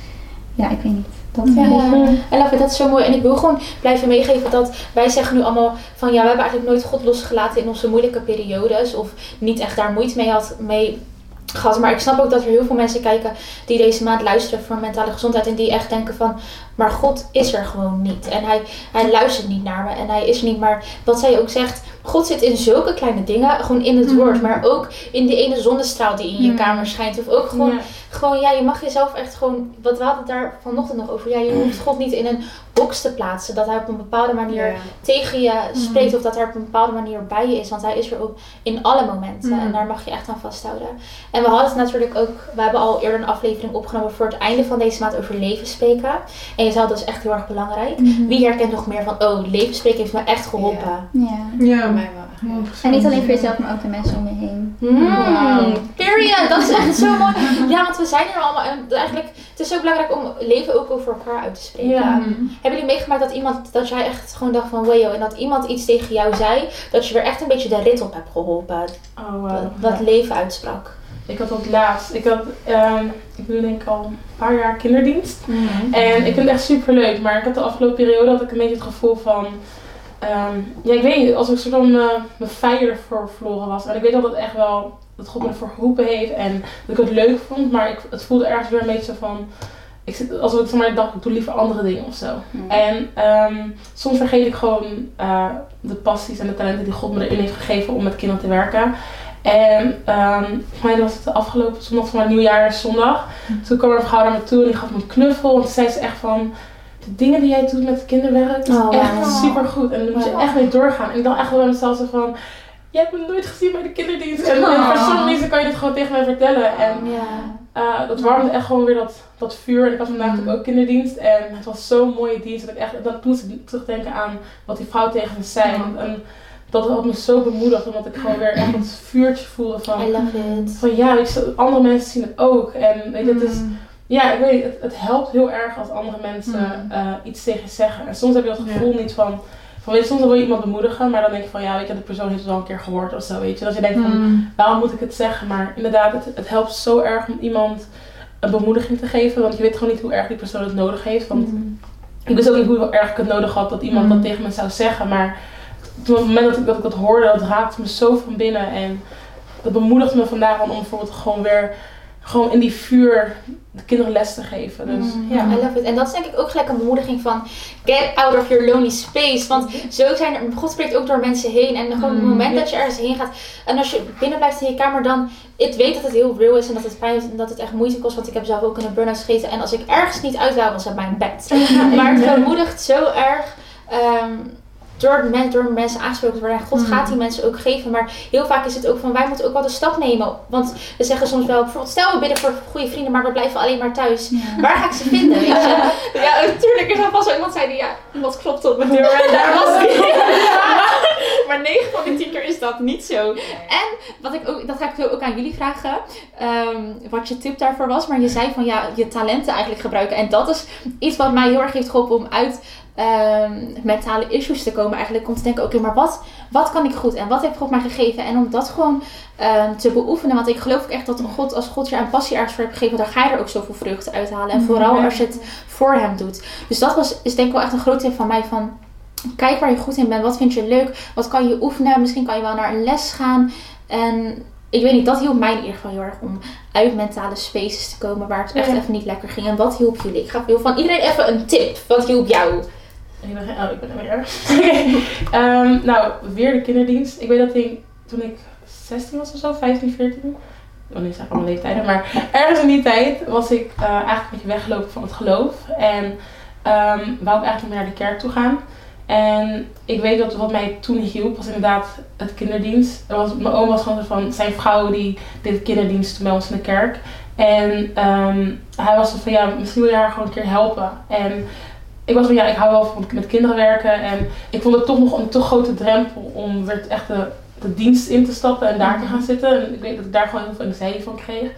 ja, ik weet niet. Dat Ja, ja. en love it, dat is zo mooi. En ik wil gewoon blijven meegeven dat wij zeggen nu allemaal van ja, we hebben eigenlijk nooit God losgelaten in onze moeilijke periodes. Of niet echt daar moeite mee, had, mee gehad. Maar ik snap ook dat er heel veel mensen kijken die deze maand luisteren voor mentale gezondheid. En die echt denken van, maar God is er gewoon niet. En hij, hij luistert niet naar me en hij is er niet. Maar wat zij ook zegt, God zit in zulke kleine dingen. Gewoon in het woord, maar ook in die ene zonnestraal die in je Mm. kamer schijnt. Of ook gewoon Ja. gewoon, ja, je mag jezelf echt gewoon, wat we hadden daar vanochtend nog over, ja, je hoeft God niet in een box te plaatsen, dat hij op een bepaalde manier Ja. tegen je spreekt of dat hij op een bepaalde manier bij je is, want hij is er ook in alle momenten Mm. en daar mag je echt aan vasthouden. En we hadden het natuurlijk ook, we hebben al eerder een aflevering opgenomen voor het einde van deze maand over leven spreken. En je zei dat is echt heel erg belangrijk. Mhm. Wie herkent nog meer van, oh, leven spreken heeft me echt geholpen. Ja. Ja. Voor mij wel. En niet alleen voor jezelf, maar ook de mensen om je heen. Mm, Wauw. period. Dat is echt zo mooi. Ja, want we zijn er allemaal. En eigenlijk, het is zo belangrijk om leven ook over elkaar uit te spreken. Ja. Hebben jullie meegemaakt dat iemand, dat jij echt gewoon dacht van wayo en dat iemand iets tegen jou zei, dat je weer echt een beetje de rit op hebt geholpen, Oh, wow. dat, dat leven uitsprak? Ik had dat laatst. Ik had, ehm, ik doe denk ik al een paar jaar kinderdienst. En ik vind het echt super leuk. Maar ik had de afgelopen periode had ik een beetje het gevoel van. Ehm, ja, ik weet niet, als ik soort van eh, mijn fire ervoor verloren was. En ik weet dat het echt wel. dat God me ervoor geroepen heeft. En dat ik het leuk vond. Maar ik, het voelde ergens weer een beetje zo van. Ik zit, alsof ik maar dacht, ik doe liever andere dingen of zo. Mm. En ehm, soms vergeet ik gewoon eh, de passies en de talenten die God me erin heeft gegeven om met kinderen te werken. En ehm volgens mij was het de afgelopen zondag, van mijn nieuwjaarszondag. Toen kwam er een vrouw naar me toe en die gaf me een knuffel. En toen zei ze echt van, de dingen die jij doet met kinderwerk, is Oh, echt wow. super goed. En daar moet je echt mee doorgaan. En ik dacht echt wel bij mezelf zo van, jij hebt me nooit gezien bij de kinderdienst. En, en voor sommige mensen kan je dit gewoon tegen mij vertellen. En eh, dat warmde echt gewoon weer dat, dat vuur. En ik had vandaag Mm. ook kinderdienst. En het was zo'n mooie dienst. Dat ik echt, dat moest ik terugdenken aan wat die vrouw tegen me zei. Mm. En dat had me zo bemoedigd. Omdat ik gewoon weer echt dat vuurtje voelde van... I love it. Van ja, je, andere mensen zien het ook. En weet je, het is... Ja, ik weet het, het helpt heel erg als andere mensen Mm. eh, iets tegen je zeggen. En soms heb je dat gevoel niet van... Van weet je, soms wil je iemand bemoedigen. Maar dan denk je van ja, weet je, de persoon heeft het wel een keer gehoord of zo, weet je. Dat je denkt van Mm. waarom moet ik het zeggen? Maar inderdaad, het, het helpt zo erg om iemand een bemoediging te geven. Want je weet gewoon niet hoe erg die persoon het nodig heeft. Want ik wist ook niet hoe erg ik het nodig had dat iemand dat tegen me zou zeggen. Maar toen, op het moment dat ik dat, ik dat hoorde, dat raakte me zo van binnen. En dat bemoedigde me vandaag om bijvoorbeeld gewoon weer gewoon in die vuur de kinderen les te geven. Dus Mm, ja. I love it. En dat is denk ik ook gelijk een bemoediging van get out of your lonely space. Want zo zijn er, God spreekt ook door mensen heen. En gewoon het Mm, moment ja. dat je ergens heen gaat. En als je binnen blijft in je kamer, dan. Ik weet dat het heel real is en dat het pijn is en dat het echt moeite kost. Want ik heb zelf ook in een burn-out gegeten. En als ik ergens niet uit wou, was het mijn bed. Maar het bemoedigt zo erg. ehm, door, men, door mensen aangesproken te worden. En God Mm. gaat die mensen ook geven. Maar heel vaak is het ook van wij moeten ook wel de stap nemen. Want we zeggen soms wel, bijvoorbeeld stel we bidden voor goede vrienden, maar we blijven alleen maar thuis. Waar ga ik ze vinden? Weet je? Ja, natuurlijk is er vast wel iemand zei die ja, iemand klopt op mijn deur en daar was hij. maar, maar 9 van de 10 keer is dat niet zo. En wat ik ook, dat ga ik ook aan jullie vragen, ehm, wat je tip daarvoor was. Maar je zei van ja, je talenten eigenlijk gebruiken. En dat is iets wat mij heel erg heeft geholpen om uit ehm, mentale issues te komen. Eigenlijk om te denken, oké, maar wat, wat kan ik goed en wat heeft God mij gegeven? En om dat gewoon ehm, te beoefenen. Want ik geloof ook echt dat God, als God je een passie ergens voor heeft gegeven, dan ga je er ook zoveel vreugde uithalen. En vooral als je het voor hem doet. Dus dat was, is denk ik wel echt een groot tip van mij van... Kijk waar je goed in bent. Wat vind je leuk? Wat kan je oefenen? Misschien kan je wel naar een les gaan. En ik weet niet, dat hielp mij in ieder geval heel erg om uit mentale spaces te komen waar het echt Ja. even niet lekker ging. En wat hielp jullie? Ik ga wil van iedereen even een tip. Wat hielp jou? Ik oh, ik ben er weer. Ehm, nou, weer de kinderdienst. Ik weet dat ik toen ik 16 was of zo, 15, 14. Oh, nu zijn allemaal leeftijden. Maar ergens in die tijd was ik eh, eigenlijk een beetje weggelopen van het geloof. En ehm wou ik eigenlijk meer naar de kerk toe gaan. En ik weet dat wat mij toen hielp was inderdaad het kinderdienst. Er was, mijn oom was gewoon van zijn vrouw die deed kinderdienst bij ons in de kerk. En ehm, hij was van ja, misschien wil je haar gewoon een keer helpen. En ik was van ja, ik hou wel van met kinderen werken. En ik vond het toch nog een te grote drempel om weer echt de, de dienst in te stappen en daar te gaan zitten. En ik weet dat ik daar gewoon heel veel anxiety van kreeg.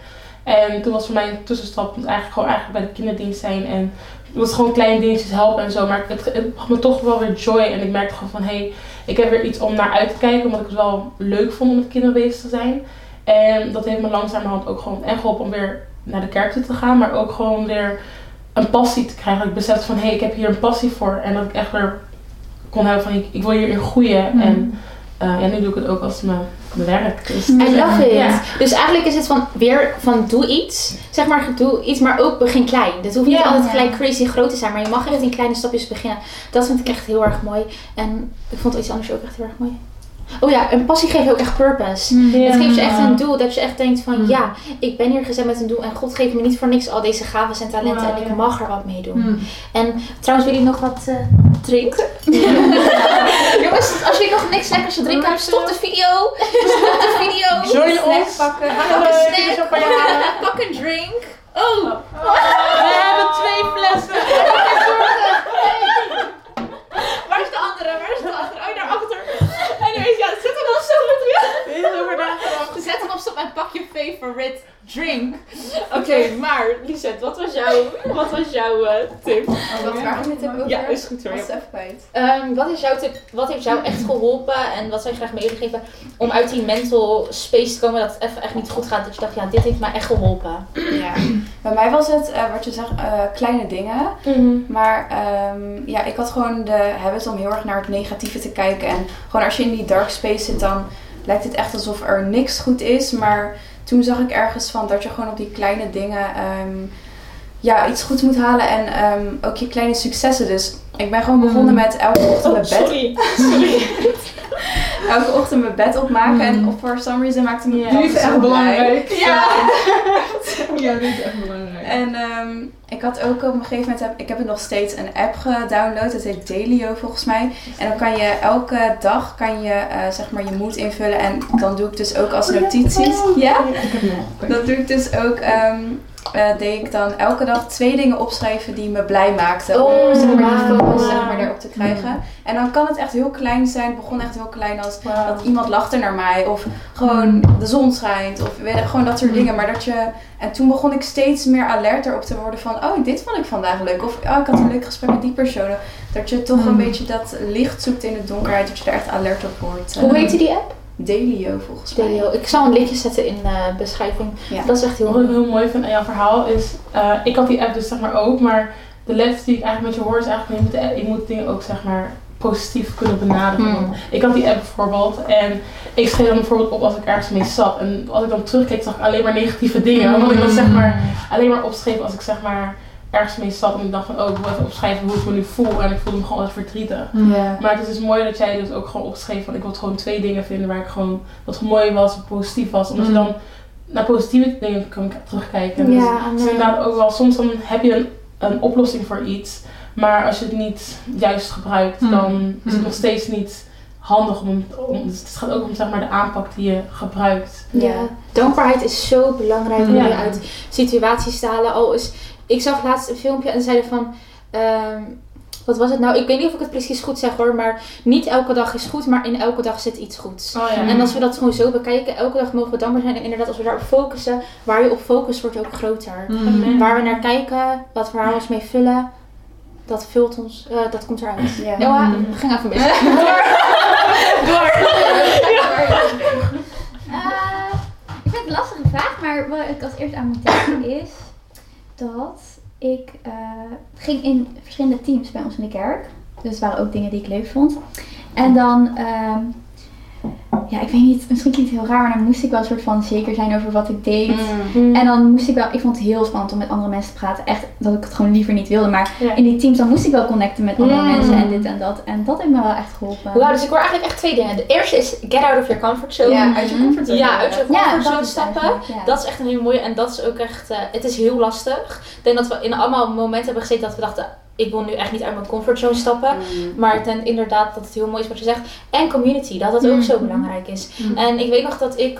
En toen was voor mij een tussenstap eigenlijk gewoon eigenlijk bij de kinderdienst zijn. En het was gewoon kleine dingetjes helpen en zo. Maar het, het gaf me toch wel weer joy. En ik merkte gewoon van hé, hey, ik heb weer iets om naar uit te kijken. Omdat ik het wel leuk vond om met kinderen bezig te zijn. En dat heeft me langzamerhand ook gewoon echt geholpen om weer naar de kerk te gaan. Maar ook gewoon weer een passie te krijgen. Dat ik besefte van hé, hey, ik heb hier een passie voor. En dat ik echt weer kon hebben van ik, ik wil hierin groeien. Mhm. En eh, ja, nu doe ik het ook als mijn, mijn werk. Dus, I love it. Ja. Dus eigenlijk is het van weer van doe iets. Zeg maar doe iets, maar ook begin klein. Het hoeft niet altijd gelijk crazy groot te zijn. Maar je mag echt in kleine stapjes beginnen. Dat vind ik echt heel erg mooi. En ik vond iets anders ook echt heel erg mooi. Oh ja, een passie geeft je ook echt purpose. Ja. Het geeft je echt een doel. Dat je echt denkt van Mm. ja, ik ben hier gezet met een doel. En God geeft me niet voor niks al deze gaven en talenten. En ik ja. mag er wat mee doen. Hmm. En trouwens, wil je nog wat eh, drinken? Jongens, als jullie nog niks lekkers te drinken hebben, stop de video. Stop de video. Join ons. pakken. Een snack. Pak een drink. Oh. We hebben twee flessen. Waar is de andere? Waar is de andere? Oh, daarachter. Ja, zet hem op stop. Nagedacht. Zet hem op stop en pak je favorite drink. Oké, maar Lisette, wat was jouw, wat was jouw eh, tip? Wat waar ging de tip over? Ja, is goed hoor. Was het even kwijt. Ehm, wat is jouw tip? Wat heeft jou echt geholpen en wat zou je graag meegeven om uit die mental space te komen dat het even echt niet goed gaat? Dat je dacht, ja, dit heeft mij echt geholpen. Ja. Bij mij was het, eh, wat je zegt, eh, kleine dingen. Maar ehm, ja, ik had gewoon de habit om heel erg naar het negatieve te kijken. En gewoon als je in die dark space zit, dan lijkt het echt alsof er niks goed is. Maar toen zag ik ergens van dat je gewoon op die kleine dingen ehm, ja, iets goed moet halen. En ehm, ook je kleine successen. Dus ik ben gewoon begonnen met elke ochtend mijn bed, sorry. sorry. elke ochtend mijn bed opmaken. En for some reason maakte me Ja. dat Die is echt belangrijk. Ja. Ja, die is echt belangrijk. En ehm, ik had ook op een gegeven moment, heb, ik heb het nog steeds een app gedownload. Het heet Dailyo volgens mij. En dan kan je elke dag kan je, eh, zeg maar je moed invullen. En dan doe ik dus ook als notities. Ja? Ik heb nog. Dat doe ik dus ook. ehm eh, deed ik dan elke dag twee dingen opschrijven die me blij maakten. Oh, om zeg maar, die focus zeg maar, erop te krijgen. En dan kan het echt heel klein zijn. Het begon echt heel klein als dat iemand lacht er naar mij. Of gewoon de zon schijnt. Of weet gewoon dat soort dingen. Maar dat je... En toen begon ik steeds meer alert erop te worden van... Oh, dit vond ik vandaag leuk. Of oh, ik had een leuk gesprek met die persoon. Dat je toch een beetje dat licht zoekt in de donkerheid. Dat je er echt alert op wordt. Hoe heette die app? Dailyo volgens mij. Delio. Ik zal een linkje zetten in de beschrijving. Ja. Dat is echt heel Wat ik heel mooi vind aan jouw verhaal is, eh, ik had die app dus zeg maar ook, maar de les die ik eigenlijk met je hoor is eigenlijk, je moet, de app- je moet dingen ook zeg maar positief kunnen benaderen. Hmm. Ik had die app bijvoorbeeld en ik schreef dan bijvoorbeeld op als ik ergens mee zat. En als ik dan terugkeek zag ik alleen maar negatieve dingen. Omdat ik dan zeg maar alleen maar opschreef als ik zeg maar ergens mee zat. En ik dacht van, oh ik wil even opschrijven hoe ik me nu voel. En ik voelde me gewoon altijd verdrietig. Ja. Maar het is dus mooi dat jij dus ook gewoon opschreef van ik wil gewoon twee dingen vinden waar ik gewoon wat mooi was, wat positief was. Omdat je Mm. dan naar positieve dingen kan terugkijken. Dus inderdaad ook wel, soms dan heb je een, een oplossing voor iets. Maar als je het niet juist gebruikt, Mm. dan is het Mm. nog steeds niet handig om, om dus het gaat ook om zeg maar de aanpak die je gebruikt. Ja, dankbaarheid is zo belangrijk om Ja. je uit situaties te halen. Al is, ik zag laatst een filmpje en zeiden van, ehm, wat was het nou? Ik weet niet of ik het precies goed zeg hoor, maar niet elke dag is goed, maar in elke dag zit iets goeds. Oh ja. En als we dat gewoon zo bekijken, elke dag mogen we dankbaar zijn. En inderdaad, als we daarop focussen, waar je op focust, wordt ook groter. Amen. Waar we naar kijken, wat we ons mee vullen, dat vult ons, eh, dat komt eruit. Ja. Noah, Mm. ging even mis. Door! Door! Eh, ik vind het een lastige vraag, maar wat ik als eerste aan moet denken is dat ik eh, ging in verschillende teams bij ons in de kerk. Dus het waren ook dingen die ik leuk vond. En dan, ehm, ja, ik weet niet, misschien klinkt het heel raar, maar dan moest ik wel een soort van zeker zijn over wat ik deed. Mm. En dan moest ik wel, ik vond het heel spannend om met andere mensen te praten. Echt dat ik het gewoon liever niet wilde. Maar Ja. in die teams dan moest ik wel connecten met andere Mm. mensen en dit en dat. En dat heeft me wel echt geholpen. Wauw, dus ik hoor eigenlijk echt twee dingen. De eerste is get out of your comfort zone. Ja, uit je. Ja, uit dat is stappen. ja. Dat is echt een hele mooie. En dat is ook echt, eh, het is heel lastig. Ik denk dat we in allemaal momenten hebben gezeten dat we dachten, ik wil nu echt niet uit mijn comfortzone stappen. Mm. Maar ten, inderdaad, dat het heel mooi is wat je zegt. En community, dat dat ook Mm. zo belangrijk is. Mm. En ik weet nog dat ik,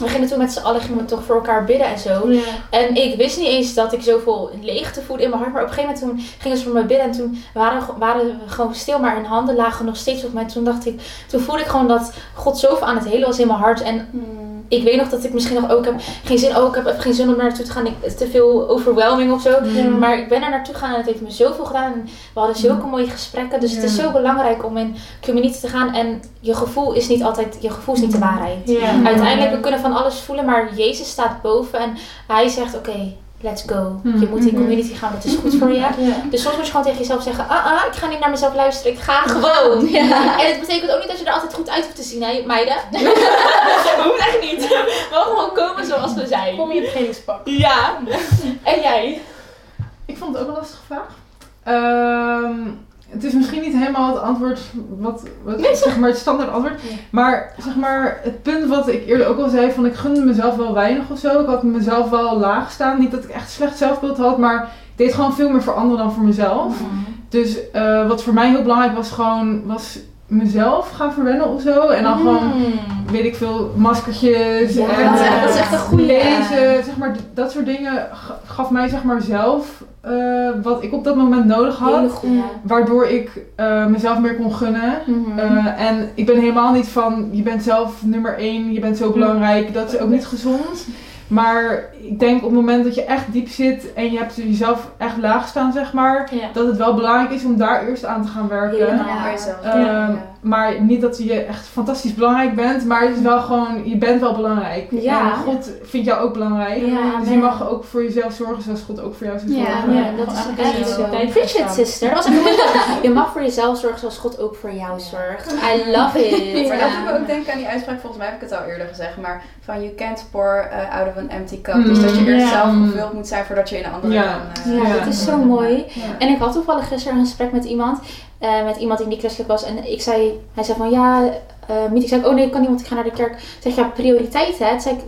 we gingen toen met z'n allen gingen we toch voor elkaar bidden en zo. En ik wist niet eens dat ik zoveel leegte voelde in mijn hart. Maar op een gegeven moment toen gingen ze voor me bidden. En toen waren, waren we gewoon stil. Maar hun handen lagen nog steeds op mij. Toen dacht ik, toen voelde ik gewoon dat God zoveel aan het helen was in mijn hart. En ik weet nog dat ik misschien nog ook heb geen zin. Oh, ik heb geen zin om naartoe te gaan. Ik, het is te veel overwhelming of zo. Ja. Maar ik ben er naartoe gegaan en het heeft me zoveel gedaan. En we hadden zulke mooie gesprekken. Dus het is zo belangrijk om in community te gaan. En je gevoel is niet altijd, je gevoel is niet de waarheid. Ja. Uiteindelijk, we kunnen van alles voelen, maar Jezus staat boven en hij zegt, oké, let's go. Hmm. Je moet in Mhm. community gaan, dat is goed voor je. Ja. Dus soms moet je gewoon tegen jezelf zeggen, ah, ah, ik ga niet naar mezelf luisteren, ik ga gewoon. En het betekent ook niet dat je er altijd goed uit hoeft te zien, hè, meiden. dat hoeft echt niet. We mogen gewoon komen zoals we zijn. Kom je in het trainingspak. Ja. En jij? Ik vond het ook een lastige vraag. Ehm, het is misschien niet helemaal het antwoord, wat, wat zeg maar het standaard antwoord. Nee. Maar zeg maar, het punt wat ik eerder ook al zei, van ik gunde mezelf wel weinig of zo. Ik had mezelf wel laag staan. Niet dat ik echt slecht zelfbeeld had, maar ik deed gewoon veel meer voor anderen dan voor mezelf. Dus eh, wat voor mij heel belangrijk was, gewoon was mezelf gaan verwennen of zo. En dan gewoon weet ik veel, maskertjes Ja, en dat is echt- dat is echt een goeie. lezen, zeg maar, dat soort dingen ga- gaf mij zeg maar zelf eh, wat ik op dat moment nodig had. goeie. Waardoor ik eh, mezelf meer kon gunnen. Mhm. Eh, en ik ben helemaal niet van, je bent zelf nummer één, je bent zo belangrijk, dat is ook niet gezond. Maar ik denk op het moment dat je echt diep zit en je hebt jezelf echt laag staan, zeg maar, Ja. dat het wel belangrijk is om daar eerst aan te gaan werken. Ja. Ehm, Ja. Maar niet dat je echt fantastisch belangrijk bent, maar het is wel gewoon, je bent wel belangrijk. Ja. En God vindt jou ook belangrijk. Ja, dus je mag ook voor jezelf zorgen zoals God ook voor jou zou Ja, zorgen. Ja, dat is echt zo. Preach it, sister. Dat was echt een mooie- Je mag voor jezelf zorgen zoals God ook voor jou zorgt. I love it. Maar dat doet me ook denken aan die uitspraak, volgens mij heb ik het al eerder gezegd, maar van you can't pour uh, out of an empty cup. Mm, dus dat je eerst ja. zelf gevuld moet zijn voordat je in een andere Ja. kan. eh, Ja, Ja. dat is zo mooi. Ja. En ik had toevallig gisteren een gesprek met iemand, eh, met iemand die niet christelijk was. En ik zei, hij zei van ja, eh Miet, ik zei oh nee, ik kan niet, want ik ga naar de kerk. Ik zeg ja, prioriteit hè. Toen zei ik,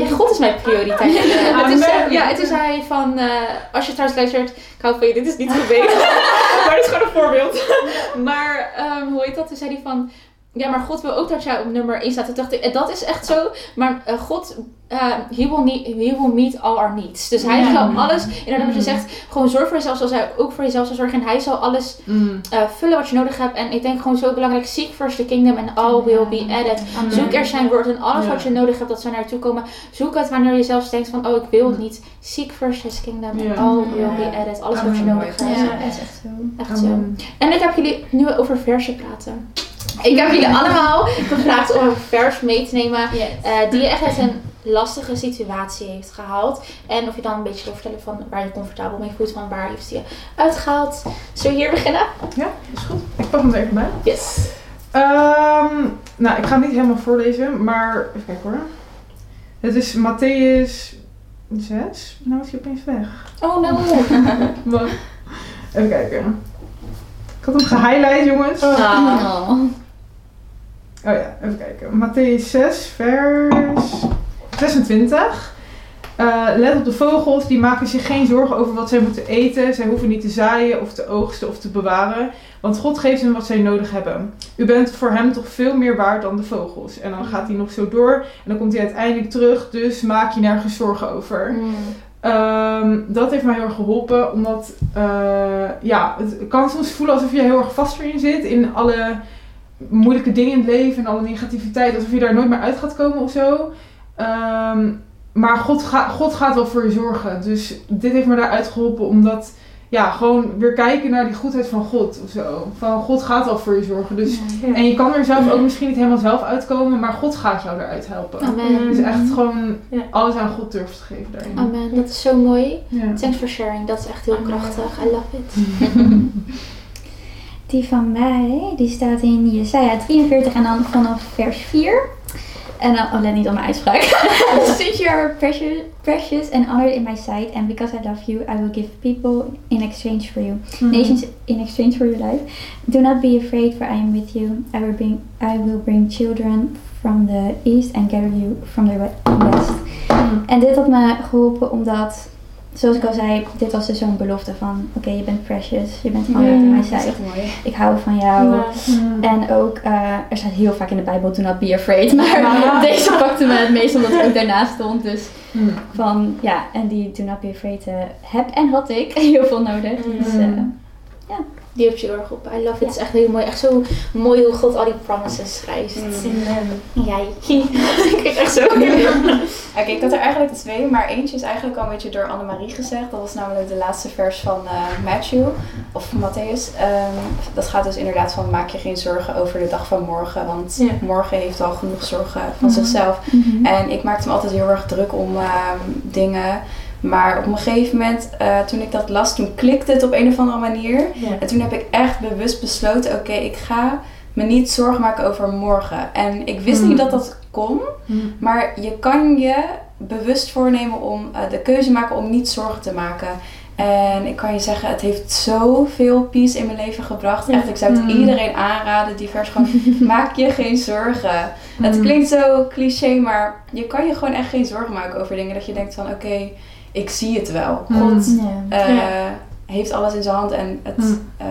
ja, God is mijn prioriteit. En toen zei, ja, en toen zei hij van, eh, als je trouwens luistert, ik hou van je, dit is niet gebeden. maar dit is gewoon een voorbeeld. maar ehm, hoe heet dat? Toen zei hij van, ja, maar God wil ook dat jij op nummer 1 staat. Toen dacht ik, en dat is echt zo. Maar eh, God, eh, he, will need, he will meet all our needs. Dus hij Ja. zal alles, inderdaad wat je zegt, gewoon zorg voor jezelf zoals hij ook voor jezelf zal zorgen. En hij zal alles Mm. eh, vullen wat je nodig hebt. En ik denk gewoon zo belangrijk, seek first the kingdom and all will be added. Amen. Zoek er zijn woord en alles Ja. wat je nodig hebt, dat zou naar je toe komen. Zoek het wanneer je zelf denkt van, oh ik wil het niet. Seek first his kingdom and Ja. all will Ja. be added. Alles wat je nodig Ja, hebt. dat is echt zo. Echt zo. En ik heb jullie nu over versen praten. Ik heb jullie allemaal gevraagd om een vers mee te nemen eh, die je echt uit een lastige situatie heeft gehaald. En of je dan een beetje wil vertellen van waar je comfortabel mee voelt, van waar heeft je uitgehaald. Zullen we hier beginnen? Ja, is goed. Ik pak hem er even bij. Yes. Ehm, nou, ik ga het niet helemaal voorlezen, maar even kijken hoor. Het is Matthäus 6. Nou is hij opeens weg. Oh no. Wacht. Even kijken. Ik had hem gehighlight, jongens. Oh Ah. Oh. ja, even kijken. Matthäus 6, vers 26. Eh, let op de vogels, die maken zich geen zorgen over wat zij moeten eten. Zij hoeven niet te zaaien of te oogsten of te bewaren. Want God geeft hen wat zij nodig hebben. U bent voor hem toch veel meer waard dan de vogels. En dan gaat hij nog zo door. En dan komt hij uiteindelijk terug. Dus maak je nergens zorgen over. Mm. Ehm, dat heeft mij heel erg geholpen. Omdat, eh, ja, het kan soms voelen alsof je heel erg vast erin zit. In alle moeilijke dingen in het leven en alle negativiteit. Alsof je daar nooit meer uit gaat komen of zo. Ehm, maar God, ga, God gaat wel voor je zorgen. Dus dit heeft me daaruit geholpen. Omdat, ja, gewoon weer kijken naar die goedheid van God of zo. Van God gaat wel voor je zorgen. Dus, En je kan er zelf ook misschien niet helemaal zelf uitkomen. Maar God gaat jou eruit helpen. Amen. Dus echt gewoon Ja. alles aan God durft te geven daarin. Amen, dat is zo mooi. Ja. Thanks for sharing, dat is echt heel krachtig. I love it. Die van mij, die staat in Jesaja 43 en dan vanaf vers 4. En dan, oh let niet op mijn uitspraak. Since you are precious, precious and honored in my sight, and because I love you, I will give people in exchange for you. Nations in exchange for your life. Do not be afraid, for I am with you. I will bring, I will bring children from the east and gather you from the we- west. En dit had me geholpen omdat, zoals ik al zei, dit was dus zo'n belofte van, oké, je bent precious, je bent sight. echt mooi. Ik hou van jou. Mm. En ook, eh, er staat heel vaak in de Bijbel, do not be afraid. Maar Ja. deze pakte me het meest omdat het ook daarna stond. Dus Mm. van, ja, en die do not be afraid eh, heb en had ik heel veel nodig. Dus, Die heeft je heel erg op. I love it. Het is echt heel mooi. Echt zo mooi hoe God al die promises schrijft. Mm. Jij. Kijk echt zo. Oké, ik had er eigenlijk twee, maar eentje is eigenlijk al een beetje door Annemarie gezegd. Dat was namelijk de laatste vers van eh, Matthew, of Matthäus. Ehm, dat gaat dus inderdaad van maak je geen zorgen over de dag van morgen, want Ja. morgen heeft al genoeg zorgen van Mhm. zichzelf. mhm. En ik maakte me altijd heel erg druk om ehm, dingen. Maar op een gegeven moment, eh, toen ik dat las, toen klikte het op een of andere manier. Ja. En toen heb ik echt bewust besloten, oké, ik ga me niet zorgen maken over morgen. En ik wist Mm. niet dat dat kon. Mm. Maar je kan je bewust voornemen om eh, de keuze maken om niet zorgen te maken. En ik kan je zeggen, het heeft zoveel peace in mijn leven gebracht. Ja. Echt, ik zou het Mm. iedereen aanraden, die vers gewoon, maak je geen zorgen. Het klinkt zo cliché, maar je kan je gewoon echt geen zorgen maken over dingen. Dat je denkt van, oké, ik zie het wel. Mm. God eh, Ja. heeft alles in zijn hand en het Mm. eh,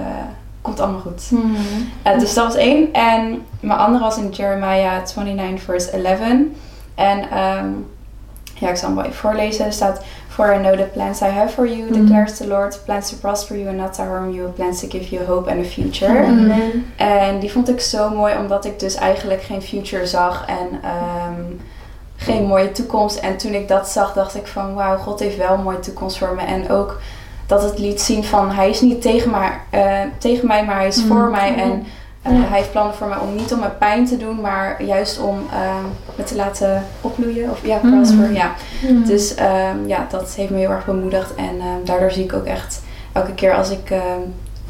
komt allemaal goed. Hmm. Eh, dus dat was één. En mijn andere was in Jeremiah 29 verse 11. En ehm, ja, ik zal hem wel even voorlezen. Er staat... For I know the plans I have for you, declares the Lord. Plans to prosper you and not to harm you. Plans to give you hope and a future. Amen. En die vond ik zo mooi, omdat ik dus eigenlijk geen future zag en ehm, geen mooie toekomst. En toen ik dat zag, dacht ik van wauw, God heeft wel een mooie toekomst voor me. En ook dat het liet zien van hij is niet tegen, maar, eh, tegen mij, maar hij is Mm. voor mij. En eh, Ja. hij heeft plannen voor mij om niet om me pijn te doen, maar juist om ehm, me te laten opbloeien. Of ja, Mm. prosper, ja. Mm. Dus ehm, ja, dat heeft me heel erg bemoedigd. En ehm, daardoor zie ik ook echt elke keer als ik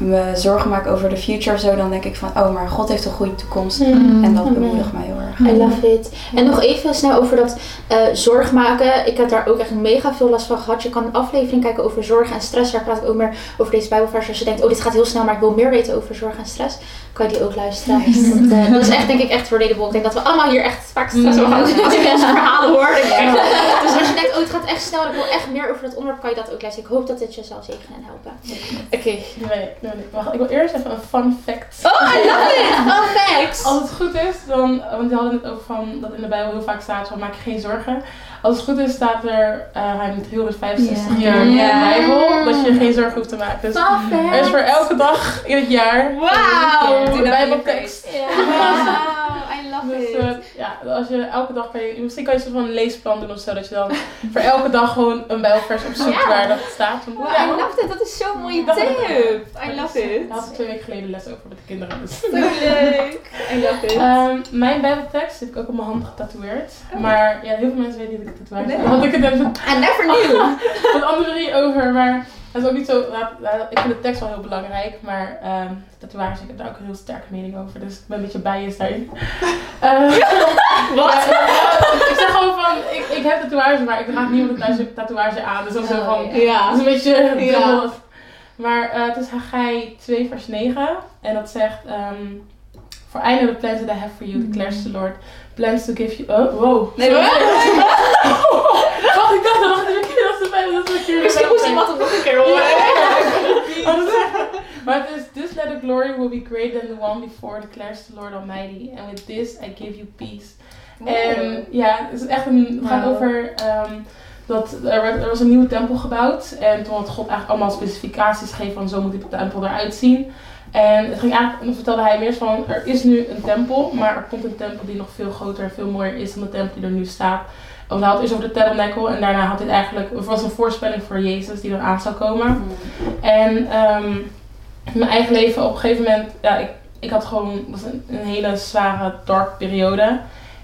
me zorgen maak over de future of zo, dan denk ik van, oh, maar God heeft een goede toekomst. Mm. En dat Amen. bemoedigt mij heel erg. I love it. En nog even snel over dat eh, zorg maken. Ik heb daar ook echt mega veel last van gehad. Je kan een aflevering kijken over zorg en stress. Daar praat ik ook meer over deze Bijbelvers. Als je denkt, oh dit gaat heel snel, maar ik wil meer weten over zorg en stress. Kan je die ook luisteren. Nice. Dat, eh, dat is echt denk ik echt relatable. Ik denk dat we allemaal hier echt vaak stress over gaan. Mm. Als ik deze verhalen hoor. Dus als je denkt, oh het gaat echt snel en ik wil echt meer over dat onderwerp. Kan je dat ook luisteren. Ik hoop dat dit je zal zegenen en helpen. Oké. Nee, Wacht, ik wil eerst even een fun fact. Oh, I love it! Fun facts! Als het goed is, dan, want we hadden het over van, dat in de Bijbel heel vaak staat van maak je geen zorgen. Als het goed is, staat er uh, ruim 365 Ja. keer in de Bijbel dat je geen zorgen hoeft te maken. Dus er is voor elke dag in het jaar Wauw! een Bijbeltekst. Wow, I love Dus it. eh, ja, als je elke dag kan je, misschien kan je een soort van een leesplan doen of zo, dat je dan voor elke dag gewoon een bijbelvers opzoekt Ja. waar dat staat. Wow, ja, I love it. Dat is zo'n mooie Dat- tip. I love Daar it. had ik twee weken geleden les over met de kinderen. Dus. Zo leuk. I love it. Ehm, mijn bijbeltekst heb ik ook op mijn hand getatoeëerd. Maar ja, heel veel mensen weten niet dat ik het. Nee. Want ik het even I never knew. met Annemarie over. Maar dat is ook niet zo... ik vind de tekst wel heel belangrijk. Maar ehm tatoeages, ik heb daar ook een heel sterke mening over. Dus ik ben een beetje biased daarin. Eh, Wat? ja, ja, ik zeg gewoon van... Ik, ik heb tatoeage, maar ik draag niemand een tatoeage aan. Dus dat is zo van... Dat Ja. is een beetje Ja. dubbel. Maar eh, het is Haggai 2 vers 9. En dat zegt... ehm For I know the plans that I have for you, declares the Lord. Plans to give you... Oh, wow. Nee, Sorry. Wacht, ik dacht dat verkeerd. Dat is bijna dat is verkeerd. Misschien moest iemand het nog een keer horen. Maar het is... This letter glory will be greater than the one before, declares the Lord Almighty. And with this I give you peace. En ja, het is echt een... Het gaat over... ehm, dat er, werd, er was een nieuwe tempel gebouwd. En toen had God eigenlijk allemaal specificaties gegeven van zo moet die tempel eruit zien. En het ging eigenlijk, dan vertelde hij meer van, er is nu een tempel, maar er komt een tempel die nog veel groter en veel mooier is dan de tempel die er nu staat. Want hij had eerst over de tabernacle en daarna had dit eigenlijk, was een voorspelling voor Jezus die er aan zou komen. En ehm, in mijn eigen leven op een gegeven moment, ja, ik, ik had gewoon, het was een, een hele zware dark periode.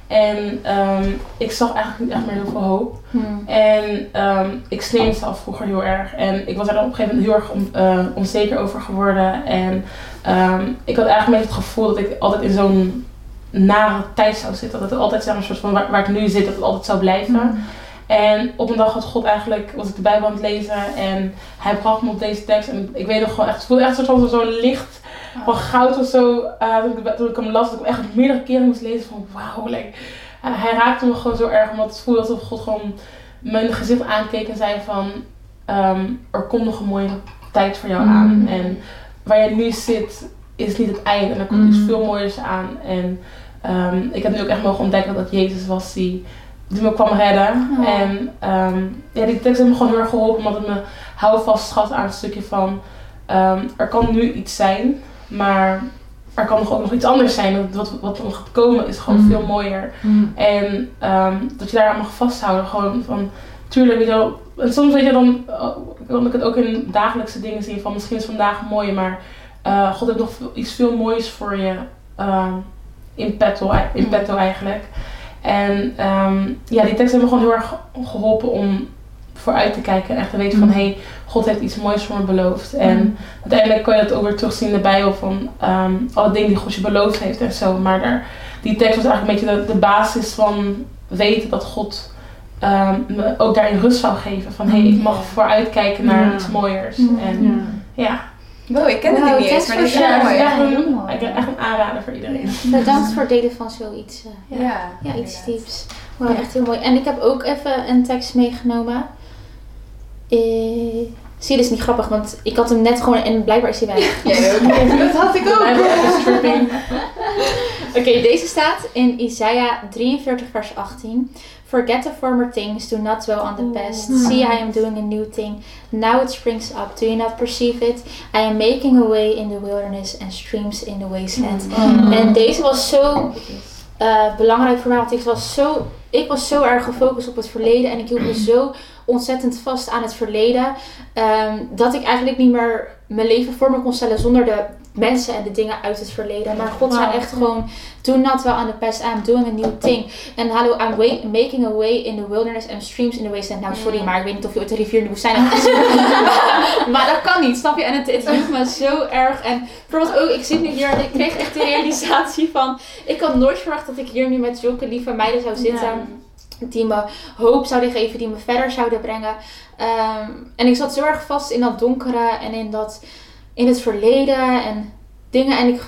En ehm, ik zag eigenlijk niet echt meer heel veel hoop. Hmm. En ehm, ik sneed mezelf vroeger heel erg. En ik was er op een gegeven moment heel erg on- eh, onzeker over geworden. En ehm, ik had eigenlijk het gevoel dat ik altijd in zo'n nare tijd zou zitten. Dat het altijd zeg maar, een soort van waar, waar ik nu zit, dat het altijd zou blijven. En op een dag had God eigenlijk, was ik de Bijbel aan het lezen en hij bracht me op deze tekst. En ik weet nog gewoon echt, het voelde echt een soort van zo'n licht van goud of zo. eh, toen, ik, toen ik hem las, dat ik hem echt meerdere keren moest lezen van wauw. Like, hij raakte me gewoon zo erg, omdat het voelde alsof God gewoon mijn gezicht aankeek en zei van ehm, er komt nog een mooie tijd voor jou aan. Mm. En waar je nu zit is niet het einde en er komt iets Mm. veel mooiers aan. En ehm, ik heb nu ook echt mogen ontdekken dat Jezus was die, die me kwam redden. Oh. En ehm, ja, die tekst heeft me gewoon heel erg geholpen omdat het me houvast gaf aan het stukje van ehm, er kan nu iets zijn, maar er kan nog ook nog iets anders zijn. Wat, wat, wat nog gaat komen is gewoon Mm. veel mooier. Mm. En dat je daar aan mag vasthouden. Gewoon van, tuurlijk, weet je wel. En soms weet je dan, oh, kan ik het ook in dagelijkse dingen zien van misschien is vandaag mooi, maar eh, God heeft nog iets veel moois voor je in, petto, in petto eigenlijk. En ehm, ja, die tekst heeft me gewoon heel erg geholpen om vooruit te kijken en echt te weten van Mm. hé, hey, God heeft iets moois voor me beloofd. En Mm. uiteindelijk kan je dat ook weer terugzien in de Bijbel van ehm, alle dingen die God je beloofd heeft en zo. Maar daar, die tekst was eigenlijk een beetje de, de basis van weten dat God ehm, me ook daarin rust zou geven. Van hé, hey, ik mag Ja. vooruit kijken naar Ja. iets mooiers. Mm. En Ja. ja, Wow, ik ken het Wow, niet eens, maar dit is ja, heel het is mooi. echt, Ja, een, heel mooi. ik- echt een aanrader voor iedereen. Bedankt voor het delen van zoiets. eh, ja. Ja, Ja, iets dieps. Wow, echt heel mooi. En ik heb ook even een tekst meegenomen. Eh, zie je, dit is niet grappig, want ik had hem net gewoon en blijkbaar is hij weg. Jij ook? Dat had ik ook. Oké, deze staat in Isaiah 43 vers 18. Forget the former things, do not dwell on the past. See, I am doing a new thing. Now it springs up. Do you not perceive it? I am making a way in the wilderness and streams in the wasteland. Mm. En deze was zo eh, belangrijk voor mij, want ik was, zo, ik was zo erg gefocust op het verleden en ik hield me zo ontzettend vast aan het verleden, ehm, dat ik eigenlijk niet meer mijn leven voor me kon stellen zonder de mensen en de dingen uit het verleden. Maar God zei Wauw. echt gewoon, do not well on the past, I'm doing a new thing. En hallo, I'm making a way in the wilderness and streams in the wasteland. Nou, sorry, maar ik weet niet of je ooit de rivier in de woestijn hebt gezien. maar dat kan niet, snap je? En het, het hield me zo erg. En bijvoorbeeld ook, ik zit nu hier en ik kreeg echt de realisatie van, ik had nooit verwacht dat ik hier nu met zulke lieve meiden zou zitten. Die me hoop zouden geven, die me verder zouden brengen. Ehm, en ik zat zo erg vast in dat donkere en in, dat, in het verleden en dingen. En ik,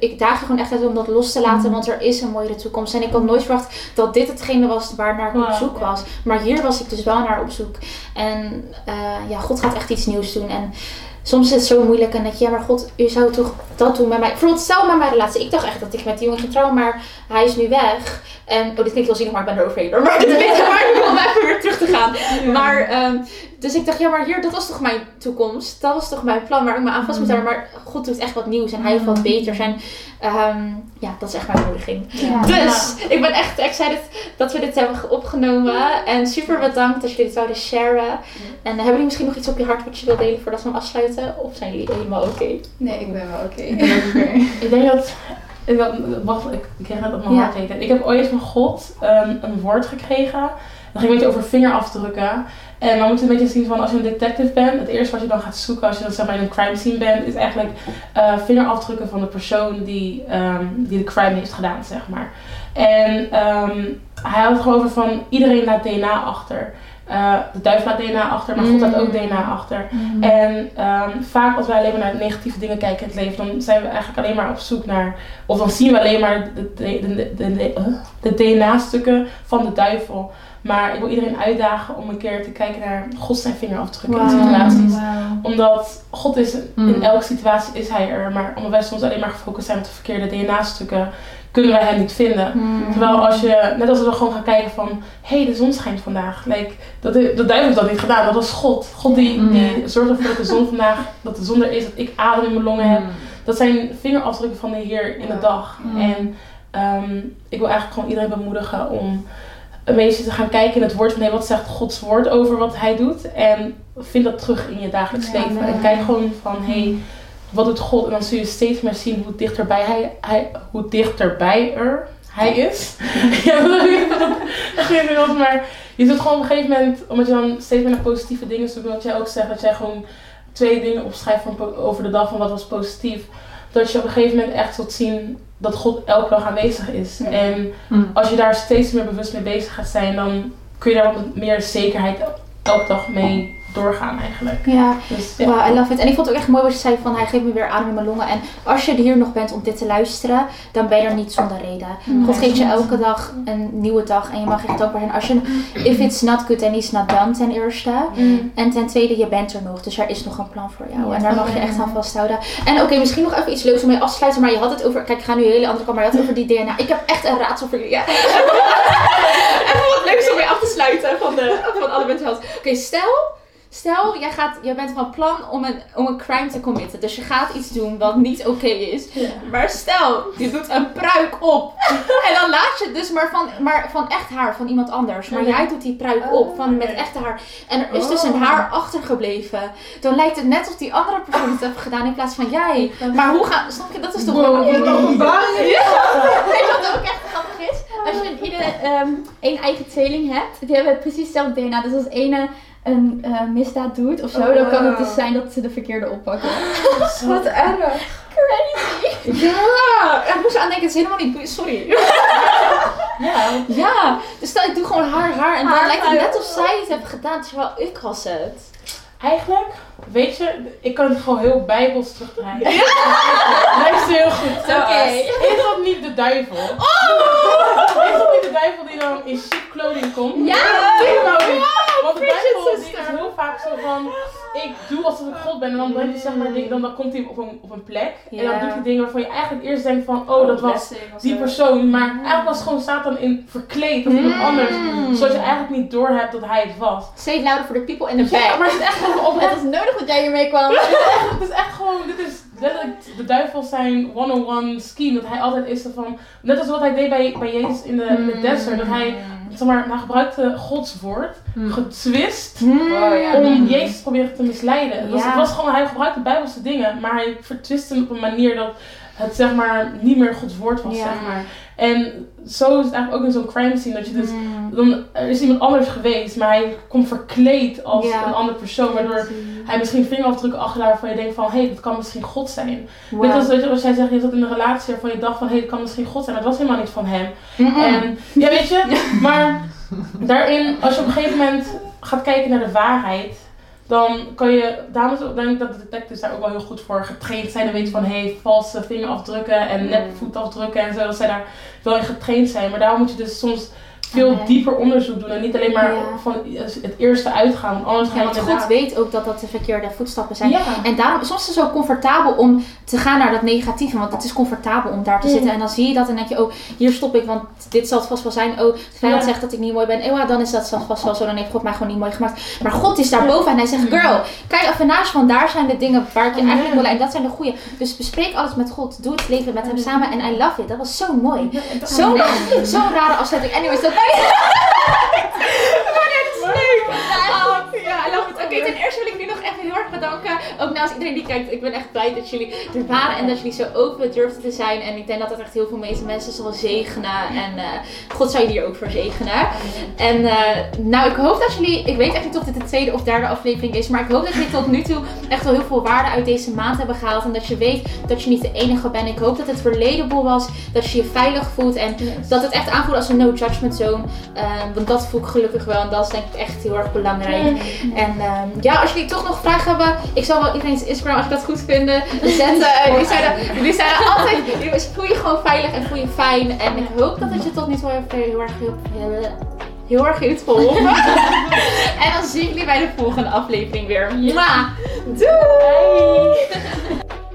ik daag er gewoon echt uit om dat los te laten, Mm. want er is een mooiere toekomst. En ik had nooit verwacht dat dit hetgene was waar naar ik op Wauw, zoek ja. was. Maar hier was ik dus wel naar op zoek. En eh, ja, God gaat echt iets nieuws doen. En soms is het zo moeilijk en denk je, ja, maar God, u zou toch dat doen met mij. Bijvoorbeeld, stel met mijn relatie. Ik dacht echt dat ik met die jongen ging trouwen, maar hij is nu weg. En, oh, dit klinkt heel zielig, maar ik ben er overheen. Maar dit weet maar nu om even weer terug te gaan. Maar, ehm, dus ik dacht, ja, maar hier, dat was toch mijn toekomst. Dat was toch mijn plan waar ik me aan vast moet houden. Maar God doet echt wat nieuws en hij heeft wat beters. En ehm, ja, dat is echt mijn moediging. Ja. Dus, ik ben echt excited dat we dit hebben opgenomen. En super bedankt dat jullie dit zouden sharen. En hebben jullie misschien nog iets op je hart wat je wilt delen voordat we hem afsluiten? Of zijn jullie helemaal oké? Nee, ik ben wel oké. Oké. Ik denk dat. Ik, wacht, ik, ik kreeg het op mijn Ja. hart. Ik heb ooit van God een, een woord gekregen. Dat ging een beetje over vingerafdrukken. En dan moet je een beetje zien van als je een detective bent, het eerste wat je dan gaat zoeken als je dan zeg maar in een crime scene bent, is eigenlijk eh, vingerafdrukken van de persoon die, ehm, die de crime heeft gedaan, zeg maar. En ehm, hij had het gewoon over van iedereen laat DNA achter. Eh, de duivel laat DNA achter, maar God laat ook Mm. DNA achter. En ehm, vaak als wij alleen maar naar negatieve dingen kijken in het leven, dan zijn we eigenlijk alleen maar op zoek naar, of dan zien we alleen maar de, de, de, de DNA-stukken van de duivel. Maar ik wil iedereen uitdagen om een keer te kijken naar God zijn vingerafdrukken in situaties. Omdat God is, Mm. in elke situatie is hij er. Maar omdat wij soms alleen maar gefocust zijn op de verkeerde DNA-stukken, kunnen wij hem niet vinden. Hmm. Terwijl als je, net als we gewoon gaan kijken van, hé, hey, de zon schijnt vandaag. Like, dat, de duivel heeft dat niet gedaan, dat was God. God die, Mm. die zorgt ervoor dat de zon vandaag, dat de zon er is, dat ik adem in mijn longen heb. Mm. Dat zijn vingerafdrukken van de Heer in de dag. Mm. En ehm, ik wil eigenlijk gewoon iedereen bemoedigen om een beetje te gaan kijken in het woord van, hé, wat zegt Gods woord over wat hij doet? En vind dat terug in je dagelijks Ja, leven. En kijk gewoon van, hé, hey, wat doet God? En dan zul je steeds meer zien hoe dichterbij hij, hij hoe dichterbij er hij is. ja, dat maar je zult gewoon op een gegeven moment, omdat je dan steeds meer naar positieve dingen zoekt, wat jij ook zegt, dat jij gewoon twee dingen opschrijft van, over de dag van wat was positief. Dat je op een gegeven moment echt zult zien dat God elke dag aanwezig is. Ja. En Mm. als je daar steeds meer bewust mee bezig gaat zijn, dan kun je daar wat meer zekerheid elke dag mee doorgaan eigenlijk. Ja, Dus ja. Wow, I love it. En ik vond het ook echt mooi wat je zei van hij geeft me weer adem in mijn longen. En als je hier nog bent om dit te luisteren, dan ben je er niet zonder reden. God geeft je elke dag een nieuwe dag en je mag echt dankbaar zijn. Als je, if it's not good, then it's not done ten eerste. En ten tweede, je bent er nog. Dus er is nog een plan voor jou. Ja. En daar mag je echt aan vasthouden. En oké, misschien nog even iets leuks om mee af te sluiten. Maar je had het over, kijk ik ga nu een hele andere kant, maar je had het over die DNA. Ik heb echt een raadsel voor jullie. Ja. even wat leuks om mee af te sluiten van, de, van alle health. Oké, stel... Stel, jij, gaat, jij bent van plan om een, om een crime te committen. Dus je gaat iets doen wat niet oké is. Maar stel, je doet een pruik op. En dan laat je het dus maar van, maar van echt haar van iemand anders. Maar Ja. jij doet die pruik op van met echte haar. En er is dus een haar achtergebleven. Dan lijkt het net of die andere persoon het heeft gedaan in plaats van jij. Maar hoe ga... Snap je? Dat is toch Wow, wel... wat een openbaring. Weet je wat ook echt grappig is? Als je iedere ehm één eigen tweeling hebt, die hebben precies hetzelfde DNA. Dus als ene een eh, misdaad doet of zo, dan kan het dus zijn dat ze de verkeerde oppakken. Wat erg. Ja! Ik moest aan denken, het is helemaal niet... Sorry. Ja, Ja, dus stel ik doe gewoon haar, haar en dan Haar, lijkt het net of zij het heeft gedaan terwijl ik was het. Eigenlijk, weet je, ik kan het gewoon heel bijbels terugdraaien. Luister heel goed. Oké. Is dat niet de duivel? Is dat niet de duivel die dan in chic kleding komt? Ja! Nou niet. Want de duivel die is heel vaak zo van, ik doe alsof ik God ben en dan brengt hij zeg maar dingen, dan, dan komt hij op een, op een plek en dan Ja. doet hij dingen waarvan je eigenlijk eerst denkt van, oh dat was die persoon, maar eigenlijk was gewoon Satan in verkleed als iemand Mm. anders, zodat je eigenlijk niet doorhebt dat hij het was. Say it louder for the people in the Ja, back. maar het is echt gewoon op Het is nodig dat jij hiermee kwam. het is echt gewoon, dit is letterlijk de duivel zijn one-on-one scheme. Dat hij altijd is van, net als wat hij deed bij, bij Jezus in de, in de desert. Dat hij, zeg maar, hij gebruikte Gods woord, Mm. getwist, Mm. Wow, ja. om Jezus te proberen te misleiden. Het was, Ja. het was gewoon, hij gebruikte bijbelse dingen, maar hij vertwiste hem op een manier dat het, zeg maar, niet meer Gods woord was, Ja. zeg maar. En zo is het eigenlijk ook in zo'n crime scene, dat je dus Mm. dan er is iemand anders geweest, maar hij komt verkleed als Ja. een andere persoon, waardoor hij misschien vingerafdrukken achterlaat waarvan je denkt van, hé, hey, dat kan misschien God zijn. Wow. Net als dat je, als jij zegt, je zat in een relatie waarvan je dacht van, hé, hey, dat kan misschien God zijn, maar het was helemaal niet van hem. En, ja, weet je, maar daarin, als je op een gegeven moment gaat kijken naar de waarheid, dan kan je, daarom is- denk ik dat de detectives daar ook wel heel goed voor getraind zijn en weten van, hé, hey, valse vingerafdrukken en nepvoetafdrukken en zo, dat zij daar wel in getraind zijn. Maar daarom moet je dus soms veel dieper onderzoek doen en niet alleen maar Ja. van het eerste uitgaan, want anders Ja, je want God inderdaad- weet ook dat dat de verkeerde voetstappen zijn. Ja. En daarom, soms is het zo comfortabel om te gaan naar dat negatieve. Want het is comfortabel om daar te zitten. En dan zie je dat en denk je, oh, hier stop ik. Want dit zal het vast wel zijn. Oh, de vijand Ja. zegt dat ik niet mooi ben. Oh, ja, dan is dat vast wel zo. Dan heeft God mij gewoon niet mooi gemaakt. Maar God is daarboven en hij zegt, girl, kijk even naast van daar zijn de dingen waar ik je Amen. eigenlijk wil. En dat zijn de goede. Dus bespreek alles met God. Doe het leven met hem samen. En I love it. Dat was zo mooi. Zo'n zo'n rare afsluiting. Anyways, dat Oh, ja, I love it. Oké, ten eerste wil ik erg bedanken. Ook naast iedereen die kijkt. Ik ben echt blij dat jullie er waren en dat jullie zo open durfden te zijn. En ik denk dat het echt heel veel mensen- mensen zal zegenen. En eh, God zou jullie hier ook voor zegenen. En eh, nou, ik hoop dat jullie, ik weet echt niet of dit de tweede of derde aflevering is, maar ik hoop dat jullie tot nu toe echt wel heel veel waarde uit deze maand hebben gehaald. En dat je weet dat je niet de enige bent. Ik hoop dat het relatable was, dat je je veilig voelt en dat het echt aanvoelt als een no judgment zone. Ehm, want dat voel ik gelukkig wel en dat is denk ik echt heel erg belangrijk. En ehm, ja, als jullie toch nog vragen hebben, ik zal wel iedereen's Instagram, als je dat goed vinden, zetten. Jullie, zijn er, jullie zijn er altijd, jullie voel je gewoon veilig en voel je fijn. En ik hoop dat het je tot nu toe heel, heel erg heel, heel, heel erg heeft geholpen. en dan zien jullie bij de volgende aflevering weer. Doei!